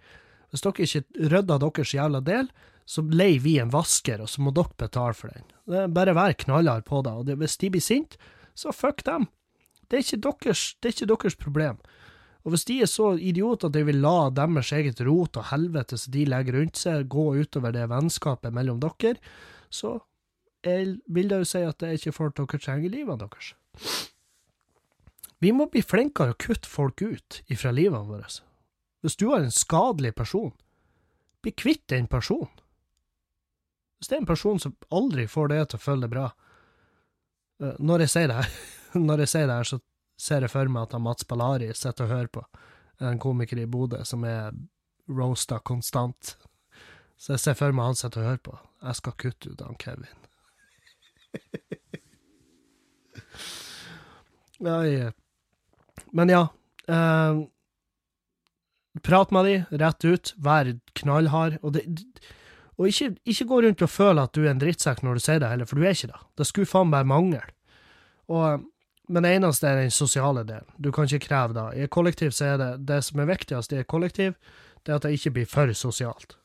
Hvis dere ikke rydder deres jævla del, så leier vi en vasker, og så må dere betale for den. Bare vær knallhard på det, og hvis de blir sinte, så fuck dem. Det er, deres, det er ikke deres problem. Og hvis de er så idioter at de vil la deres eget rot og helvete som de legger rundt seg, gå utover det vennskapet mellom dere, så jeg vil da jo si at det er ikke folk dere trenger i livet deres. Vi må bli flinkere å kutte folk ut ifra livet vårt. Hvis du har en skadelig person, bli kvitt den personen. Hvis det er en person som aldri får det til å føle det bra eh, Når jeg sier det her, når jeg sier det her, så ser jeg for meg at Mats Ballari sitter og hører på, en komiker i Bodø som er roasta konstant. Så jeg ser for meg han sitter og hører på. Jeg skal kutte ut han Kevin. Men ja. eh, prat med de, rett ut, vær knallhard. Og, det, og ikke, ikke gå rundt og føle at du er en drittsekk når du sier det heller, for du er ikke det. Det skulle faen bare mangle. Men det eneste er den sosiale delen. Du kan ikke kreve det. I et kollektiv så er det det som er viktigst i et kollektiv, det er at det ikke blir for sosialt.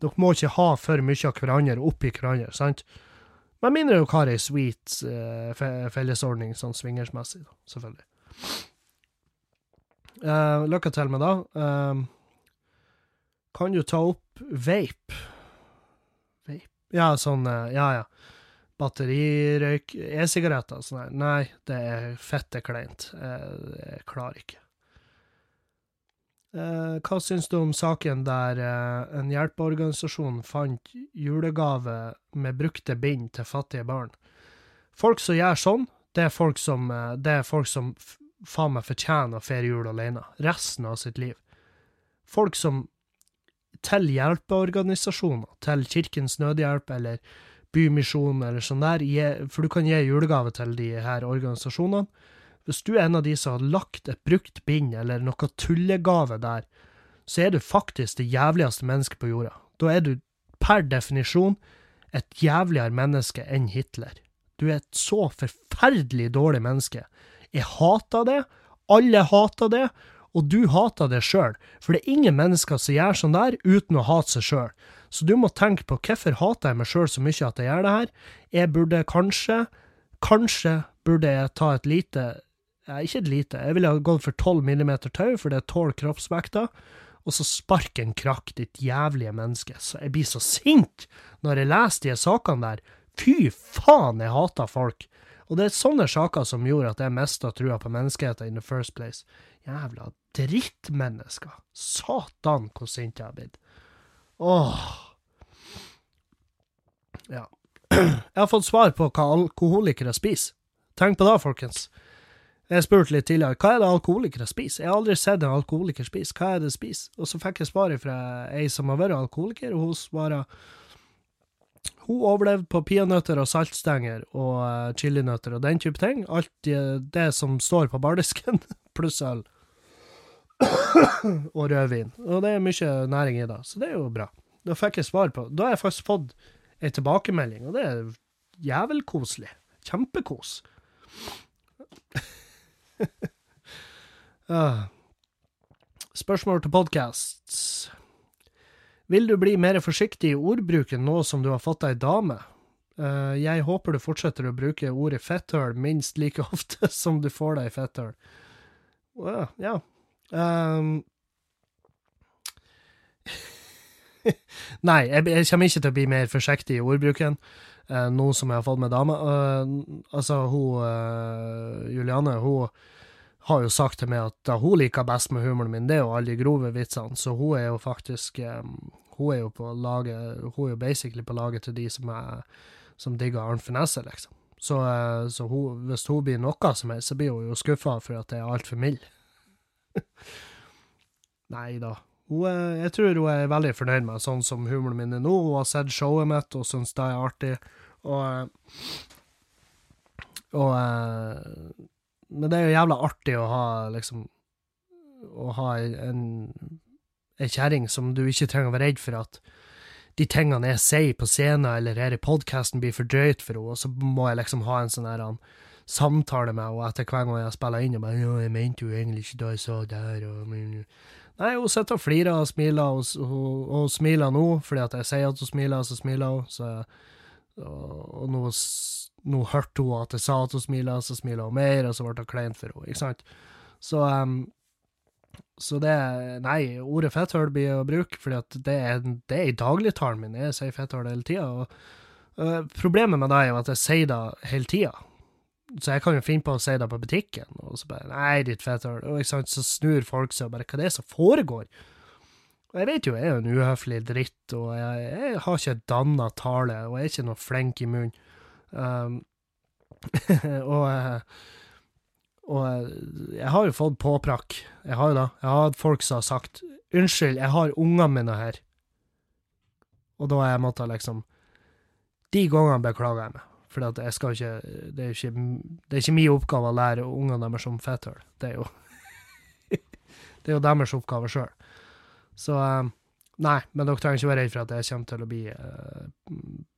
Dere må ikke ha for mye av hverandre oppi hverandre, sant? Med mindre dere har ei sweet uh, fe- fellesordning, sånn swingersmessig, da, selvfølgelig. Uh, lykke til med det. Uh, kan du ta opp vape? Vape? Ja, sånn eh, Ja, ja. Batterirøyk E-sigaretter sånn her. Nei, det er fette kleint. Jeg, jeg klarer ikke. Eh, hva syns du om saken der eh, en hjelpeorganisasjon fant julegave med brukte bind til fattige barn? Folk som gjør sånn, det er folk som, eh, er folk som faen meg fortjener å feire jul alene, resten av sitt liv. Folk som til hjelpeorganisasjoner, til Kirkens Nødhjelp eller Bymisjonen eller sånn der, for du kan gi julegave til de her organisasjonene. Hvis du er en av de som har lagt et brukt bind eller noe tullegave der, så er du faktisk det jævligste mennesket på jorda. Da er du per definisjon et jævligere menneske enn Hitler. Du er et så forferdelig dårlig menneske. Jeg hater det, alle hater det, og du hater det sjøl, for det er ingen mennesker som gjør sånn der uten å hate seg sjøl. Så du må tenke på hvorfor hater jeg meg sjøl så mye at jeg gjør det her. Jeg burde kanskje, kanskje burde jeg ta et lite ikke et lite, jeg ville ha gått for 12 millimeter tau, for det tåler kroppsvekta, og så spark en krakk, ditt jævlige menneske. Så jeg blir så sint når jeg leser de sakene der. Fy faen, jeg hater folk. Og det er sånne saker som gjorde at jeg mista trua på menneskeheten in the first place. Jævla drittmennesker. Satan, hvor sint jeg har blitt. Åh. Ja. Jeg har fått svar på hva alkoholikere spiser. Tenk på det, folkens. Jeg spurte litt tidligere hva er det alkoholikere spiser. Jeg har aldri sett en alkoholiker spise. Hva er det de spiser? Og så fikk jeg svaret fra ei som har vært alkoholiker, og hun svarer hun overlevde på peanøtter og saltstenger og uh, chilinøtter og den type ting. Alt det, som står på bardisken, pluss øl. og rødvin. Og det er mye næring i det, så det er jo bra. Da fikk jeg svar på Da har jeg faktisk fått ei tilbakemelding, og det er jævelkoselig. Kjempekos. Ah. Spørsmål til podcasts. Vil du bli mer forsiktig i ordbruken nå som du har fått deg dame? Uh, jeg håper du fortsetter å bruke ordet fetthøl minst like ofte som du får deg fetthøl. Wow, ja. Um. Nei, jeg, jeg kommer ikke til å bli mer forsiktig i ordbruken eh, nå som jeg har fått med dame. Eh, altså, hun eh, Juliane, hun har jo sagt til meg at det hun liker best med humoren min, det er jo alle de grove vitsene, så hun er jo faktisk eh, Hun er jo på laget Hun er jo basically på laget til de som er som digger Arnt Finesse, liksom. Så, eh, så hun, hvis hun blir noe som helst, så blir hun jo skuffa for at jeg er altfor mild. Nei da. Jeg tror hun er veldig fornøyd med sånn som humoren min er nå. Hun har sett showet mitt og syns det er artig. Og, og eh, Men det er jo jævla artig å ha liksom Å ha en en kjerring som du ikke trenger å være redd for at de tingene jeg sier på scenen eller her i podkasten, blir for drøyt for henne, og så må jeg liksom ha en sånn her samtale med henne etter hver gang jeg spiller inn, og bare 'Ja, jeg mente jo egentlig ikke det jeg sa der', og Nei, hun sitter og flirer og smiler, og, hun, smiler nå, fordi at jeg sier at hun smiler, så smiler hun, så Og, nå, nå hørte hun at jeg sa at hun smilte, så smilte hun mer, og så ble det kleint for henne, ikke sant? Så um, så det Nei, ordet fetthull blir å bruke, fordi det er, det er i dagligtalen min. Jeg sier fetthull hele tida. Og øh, problemet med det er jo at jeg sier det hele tida. Så jeg kan jo finne på å si det på butikken, og så bare Nei, ditt sant, så snur folk seg og bare Hva er det som foregår? Jeg vet jo jeg er en uhøflig dritt, og jeg, jeg har ikke danna tale, og jeg er ikke noe flink i munnen. Um, og eh, og eh, jeg har jo fått påprakk. Jeg har jo da. Jeg har hatt folk som har sagt 'Unnskyld, jeg har ungene mine her'. Og da har jeg måttet liksom De gangene beklager jeg meg. For jeg skal ikke Det er ikke, det ikke min oppgave å lære ungene deres om fetthull. Det er jo Det er jo deres oppgave sjøl. Så eh, Nei, men dere trenger ikke være redd for at jeg kommer til å bli, uh,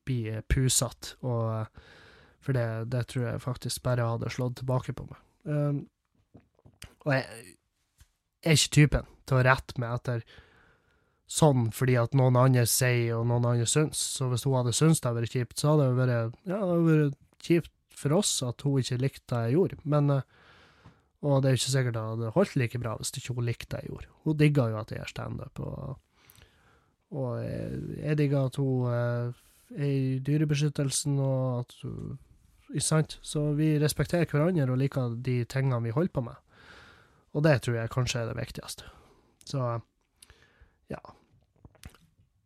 bli pusete. Eh, For det, det tror jeg faktisk bare hadde slått tilbake på meg. Um, og jeg, jeg er ikke typen til å rette meg etter sånn fordi at noen andre sier og noen andre syns. Så hvis hun hadde syntes det hadde vært kjipt, så hadde det vært, ja, det hadde vært kjipt for oss at hun ikke likte det jeg gjorde. Men, eh, og det er ikke sikkert det hadde holdt like bra hvis ikke hun likte det jeg gjorde. Hun digga jo at jeg gjør standup, og, og jeg, jeg digger at hun eh, er i dyrebeskyttelsen, og at hun Ikke sant? Så vi respekterer hverandre og liker de tingene vi holder på med. Og det tror jeg kanskje er det viktigste. Så ja.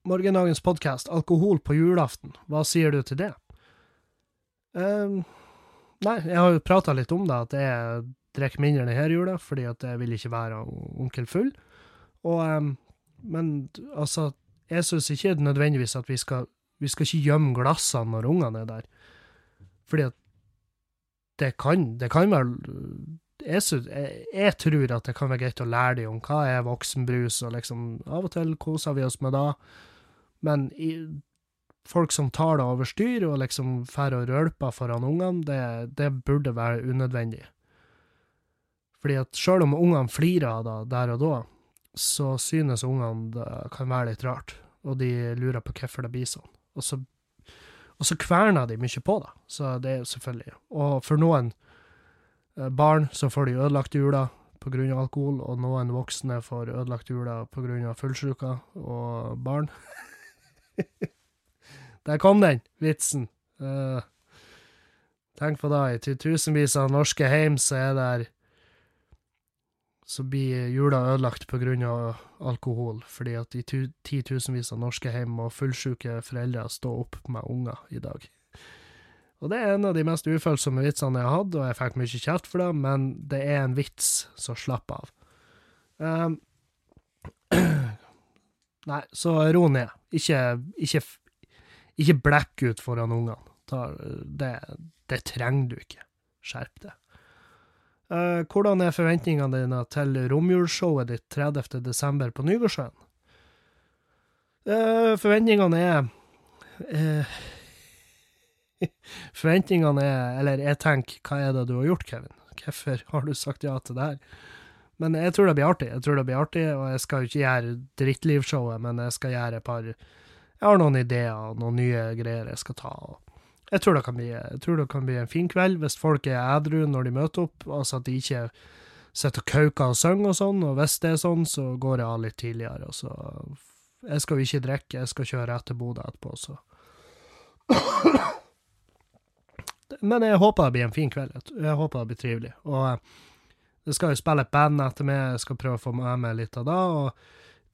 Morgendagens podkast, alkohol på julaften, hva sier du til det? Um, nei, jeg har jo prata litt om det, at jeg drikker mindre denne jula, fordi at jeg vil ikke være onkel full. Og, um, men altså, jeg syns ikke nødvendigvis at vi skal Vi skal ikke gjemme glassene når ungene er der. Fordi at det kan, det kan være jeg, synes, jeg, jeg, tror at det kan være greit å lære dem om hva er voksenbrus, og liksom av og til koser vi oss med det. Men i, folk som tar det over styr og liksom drar og rølper foran ungene, det, det, burde være unødvendig. Fordi at selv om ungene flirer da, der og da, så synes ungene det kan være litt rart, og de lurer på hvorfor det blir sånn. Og så, og så kverner de mye på det, så det er jo selvfølgelig. Og for noen barn så får de ødelagt jula pga. alkohol, og noen voksne får ødelagt jula pga. fullsjuka og barn. Der kom den, vitsen. Uh, tenk på det, i titusenvis av norske heim så er der Så blir jula ødelagt av alkohol, fordi at de titusenvis av norske heim og fullsjuke foreldre står opp med unger i dag. Og det er en av de mest ufølsomme vitsene jeg har hatt, og jeg fikk mye kjeft for det, men det er en vits, så slapp av. Um, nei, så ro ned. Ikke, ikke, ikke blekk ut foran ungene. Det, det, trenger du ikke. Skjerp deg. Uh, hvordan er forventningene dine til romjulsshowet ditt 30. desember på Nygårdsjøen? Uh, forventningene er uh, Forventningene er Eller jeg tenker, hva er det du har gjort, Kevin? Hvorfor har du sagt ja til det her? Men jeg tror det blir artig. Jeg tror det blir artig, og jeg skal ikke gjøre drittlivshowet, men jeg skal gjøre et par Jeg har noen ideer og noen nye greier jeg skal ta. Jeg tror, bli, jeg tror det kan bli en fin kveld hvis folk er edru når de møter opp, altså at de ikke sitter og kauker og synger og sånn, og hvis det er sånn, så går jeg av litt tidligere. Så jeg skal jo ikke drikke, jeg skal kjøre etter Bodø etterpå, så Men jeg håper det blir en fin kveld. Jeg håper det blir trivelig. Og det skal jo spille et band etter meg, jeg skal prøve å få med meg litt av det. Og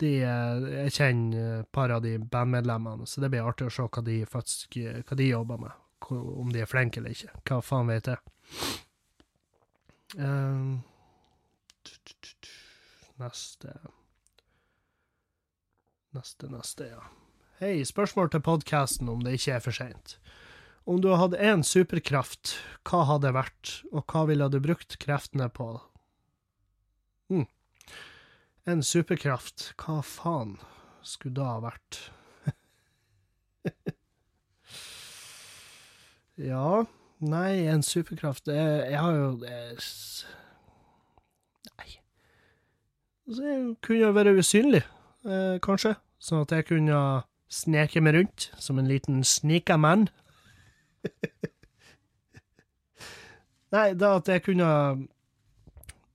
de, jeg kjenner et par av de bandmedlemmene, så det blir artig å se hva de faktisk hva de jobber med. Om de er flinke eller ikke. Hva faen vet jeg. Um, neste Neste, neste, ja. Hei, spørsmål til podkasten om det ikke er for seint. Om du hadde én superkraft, hva hadde det vært, og hva ville du brukt kreftene på? Hm. En superkraft, hva faen skulle det ha vært? Ja, nei, en superkraft Jeg, jeg har jo jeg, Nei. Så jeg kunne vært usynlig, eh, kanskje. Sånn at jeg kunne sneke meg rundt som en liten snika mann. Nei, da at jeg kunne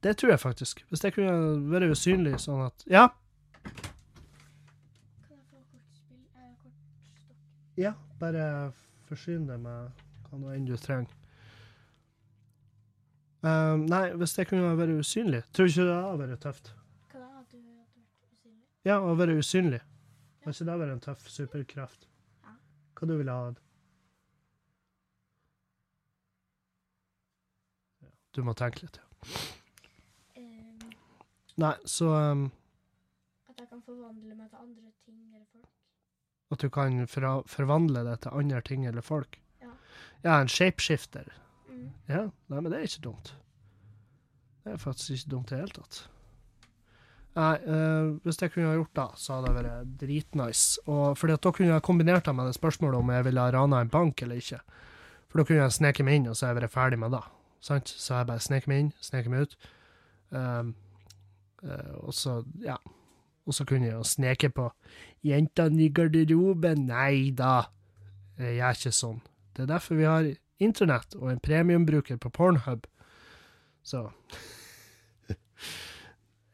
Det tror jeg faktisk. Hvis jeg kunne vært usynlig sånn at Ja? Ja, bare forsyn deg med hva noe enn du trenger. Um, nei, hvis det kunne vært usynlig Tror du ikke det hadde vært tøft? Hva da? At du hadde vært usynlig? Ja, å være usynlig. Hadde ikke det vært en tøff superkraft? Ja. Hva du ville ha? Ja, Du må tenke litt, ja. Um, Nei, så um, at jeg kan forvandle meg til andre ting eller folk. at du kan forvandle deg til andre ting eller folk. Ja. En shapeshifter. Mm. Ja, nei, men det er ikke dumt. Det er faktisk ikke dumt i det hele tatt. Nei, eh, hvis jeg kunne ha gjort det, så hadde det vært dritnice. Og fordi at da kunne jeg kombinert det med det spørsmålet om jeg ville ha rana en bank eller ikke. For da kunne jeg sneke meg inn, og så hadde jeg vært ferdig med det. Sant? Så jeg bare sneker meg inn, sneker meg ut. Um, uh, og så, ja. Og så kunne jeg jo sneke på jentene i garderoben. Nei da, jeg gjør ikke sånn. Det er derfor vi har internett og en premiumbruker på Pornhub. Så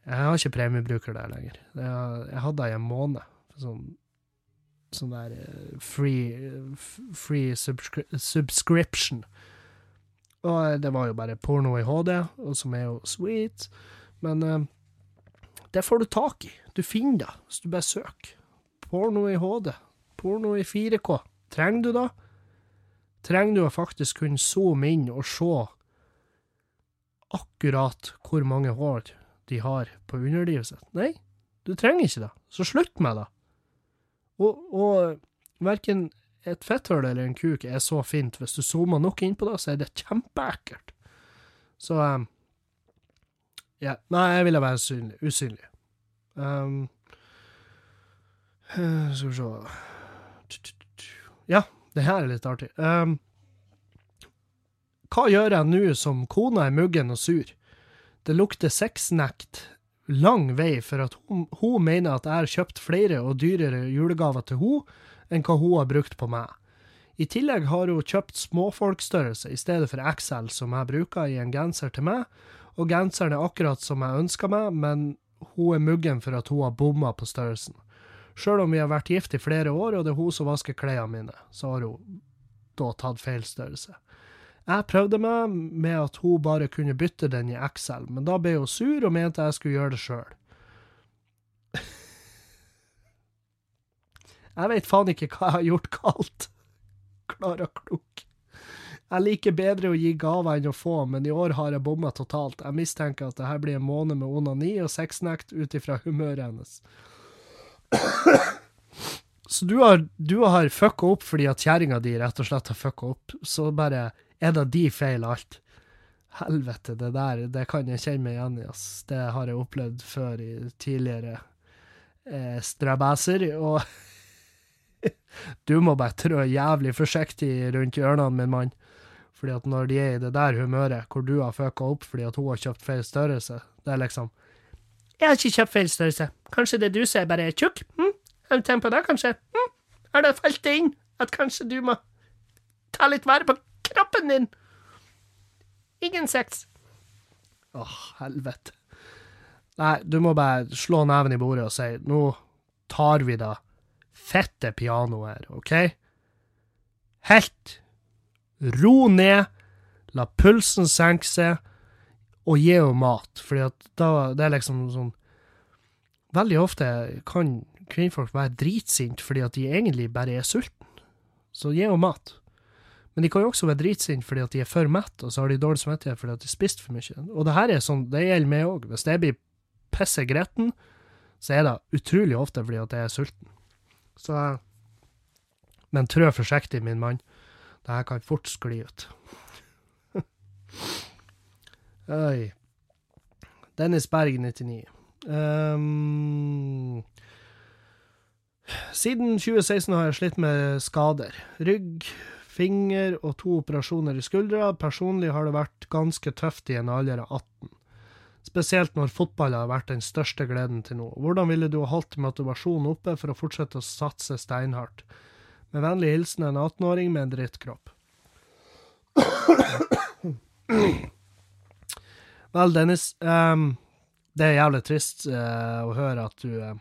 Jeg har ikke premiumbruker der lenger. Jeg, hadde det i en måned. Sånn, sånn der eh, free, eh, free subscri subscription. Og eh, det var jo bare porno i HD, som er jo sweet. Men det får du tak i. Du finner det hvis du bare søker. Porno i HD. Porno i 4K. Trenger du det? Trenger du å faktisk kunne zoome inn og se akkurat hvor mange hår de har på underlivet sitt? Nei, du trenger ikke det. Så slutt med det. Og, og verken et fetthull eller en kuk er så fint. Hvis du zoomer nok inn på det, så er det kjempeekkelt. Så um, ja. Nei, jeg ville være usynlig. usynlig. Um, skal vi se Ja, det her er litt artig. Um, hva gjør jeg nå som kona er muggen og sur? Det lukter sexnekt lang vei for at hun, hun mener at jeg har kjøpt flere og dyrere julegaver til hun enn hva hun har brukt på meg. I tillegg har hun kjøpt småfolkstørrelse i stedet for XL som jeg bruker i en genser til meg, og genseren er akkurat som jeg ønsker meg, men hun er muggen for at hun har bomma på størrelsen. Sjøl om vi har vært gift i flere år, og det er hun som vasker klærne mine, så har hun da tatt feil størrelse. Jeg prøvde meg med at hun bare kunne bytte den i Excel, men da ble hun sur og mente jeg skulle gjøre det sjøl. Jeg vet faen ikke hva jeg har gjort galt. Klara Klok. Jeg liker bedre å gi gaver enn å få, men i år har jeg bomma totalt. Jeg mistenker at dette blir en måned med onani og sexnekt ut ifra humøret hennes. Så du har, du har fucka opp fordi at kjerringa di rett og slett har fucka opp, så bare er det de feil alt. Helvete, det der, det kan jeg kjenne meg igjen i, ass. Det har jeg opplevd før i tidligere eh, strabaser, og du må bare trå jævlig forsiktig rundt hjørnene, min mann. Fordi at når de er i det der humøret, hvor du har fucka opp fordi at hun har kjøpt feil størrelse, det er liksom Jeg har ikke kjøpt feil størrelse. Kanskje det du ser bare er tjukk? Hm? Har på det, kanskje? Hm? Har det falt inn at kanskje du må ta litt vare på kroppen din? Ingen sex. Åh, helvete. Nei, du må bare slå neven i bordet og si nå tar vi da fette piano OK? Helt ro ned, la pulsen senke seg, og gi henne mat, fordi at det er liksom sånn Veldig ofte kan kvinnfolk være dritsinte fordi at de egentlig bare er sultne, så gi henne mat. Men de kan jo også være dritsinte fordi at de er for mett, og så har de dårlig samvittighet fordi at de spist for mye. Og det her er sånn, det gjelder meg òg. Hvis jeg blir pisse gretten, så er det utrolig ofte fordi at jeg er sulten. Så Men trø forsiktig, min mann. Det her kan fort skli ut. Oi. Dennis Berg, 99. Um, siden 2016 har jeg slitt med skader. Rygg, finger og to operasjoner i skuldra. Personlig har det vært ganske tøft i en alder av 18. Spesielt når fotball har vært den største gleden til nå. Hvordan ville du holdt motivasjonen oppe for å fortsette å satse steinhardt? Med vennlig hilsen en 18-åring med en drittkropp. Vel, Dennis, um, det er jævlig trist uh, å høre at du uh,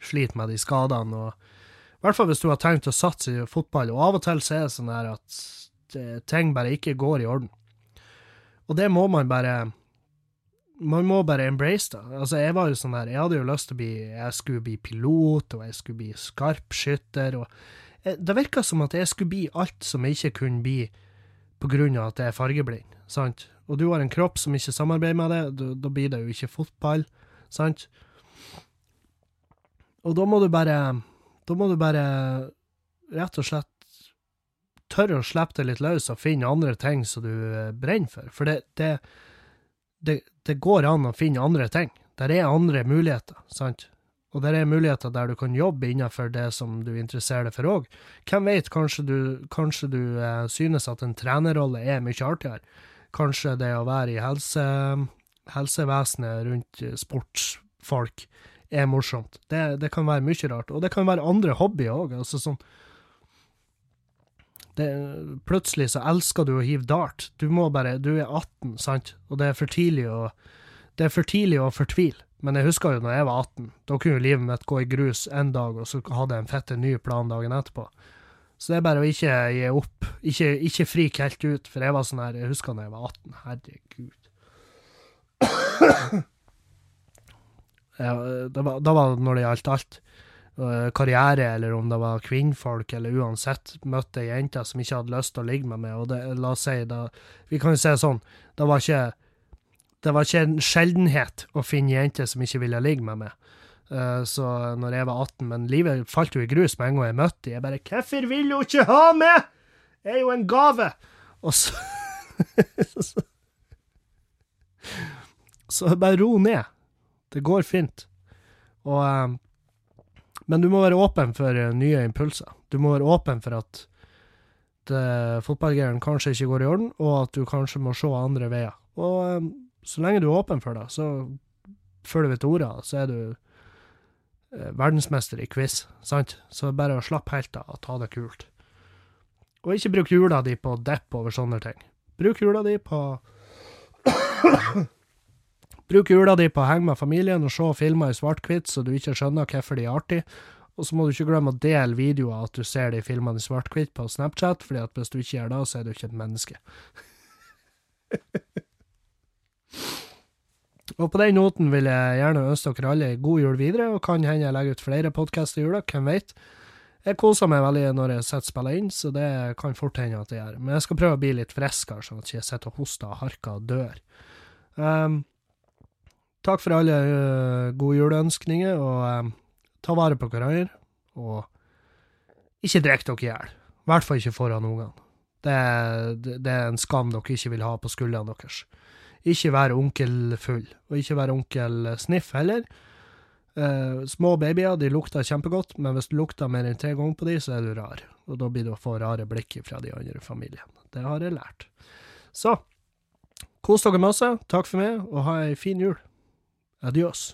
sliter med de skadene. og I hvert fall hvis du har tenkt å satse i fotball. Og av og til så er det sånn her at det, ting bare ikke går i orden. Og det må man bare man må bare embrace det. Altså, jeg var jo sånn der, jeg hadde jo lyst til å bli Jeg skulle bli pilot, og jeg skulle bli skarpskytter, og eh, Det virka som at jeg skulle bli alt som jeg ikke kunne bli på grunn av at jeg er fargeblind, sant? Og du har en kropp som ikke samarbeider med da, da blir det jo ikke fotball, sant? Og da må du bare Da må du bare rett og slett tørre å slippe det litt løs og finne andre ting som du eh, brenner for. For det, det, det, det går an å finne andre ting. Der er andre muligheter, sant? Og der er muligheter der du kan jobbe innenfor det som du interesserer deg for òg. Hvem vet, kanskje du, kanskje du eh, synes at en trenerrolle er mye artigere. Kanskje det å være i helse, helsevesenet rundt eh, sportsfolk er morsomt. Det, det kan være mye rart. Og det kan være andre hobbyer òg. Altså sånn det, Plutselig så elsker du å hive dart. Du må bare Du er 18, sant? Og det er for tidlig å Det er for tidlig å fortvile. Men jeg husker jo når jeg var 18. Da kunne jo livet mitt gå i grus en dag, og så hadde jeg en fette ny plan dagen etterpå. Så det er bare å ikke gi opp. Ikke, ikke frike helt ut, for jeg var sånn her Jeg husker da jeg var 18. Herregud. Ja, det var, det når det gjaldt alt. Eh, Karriere, eller om det var kvinnfolk, eller uansett. Møtte ei jente som ikke hadde lyst til å ligge med meg, og det, la oss si da Vi kan jo si det sånn, det var ikke Det var ikke en sjeldenhet å finne jenter som ikke ville ligge med meg. Eh, Så når jeg var 18, men livet falt jo i grus med en gang jeg møtte dem. Jeg bare 'Hvorfor vil hun ikke ha meg?! Jeg er jo en gave!' Og så Så, bare ro ned. Det går fint. Og eh, Men du må være åpen for eh, nye impulser. Du må være åpen for at fotballgreiene kanskje ikke går i orden, og at du kanskje må se andre veier. Og så lenge du er åpen for det, så følger vi til ordet, så er du verdensmester i quiz, sant? Så bare å slappe helt av og ta det kult. Og ikke bruk jula di på depp over sånne ting. Bruk jula di på Bruk jula di på å henge med familien og se filmer i svart-hvitt så du ikke skjønner hvorfor de er artige. Og så må du ikke glemme å dele videoer at du ser de filmene i svart-hvitt på Snapchat, fordi at hvis du ikke gjør det, så er du ikke et menneske. og på den noten vil jeg gjerne ønske dere alle god jul videre, og kan hende jeg legger ut flere podkaster i jula, hvem vet. Jeg koser meg veldig når jeg setter og spiller inn, så det kan fort hende at jeg gjør. Men jeg skal prøve å bli litt friskere, sånn at jeg ikke sitter og hoster og harker og dør. Um, takk for alle uh, gode juleønskninger, og um, ta vare på hverandre. Og ikke drikk dere i hjel. I hvert fall ikke foran ungene. Det, det, det er en skam dere ikke vil ha på skuldrene deres. Ikke være onkel full, og ikke være onkel sniff heller. Eh, små babyer de lukter kjempegodt, men hvis du lukter mer enn tre ganger på de, så er du rar. Og da blir du å få rare blikk fra de andre familiene. Det har jeg lært. Så kos dere masse, takk for meg, og ha ei fin jul. Adios.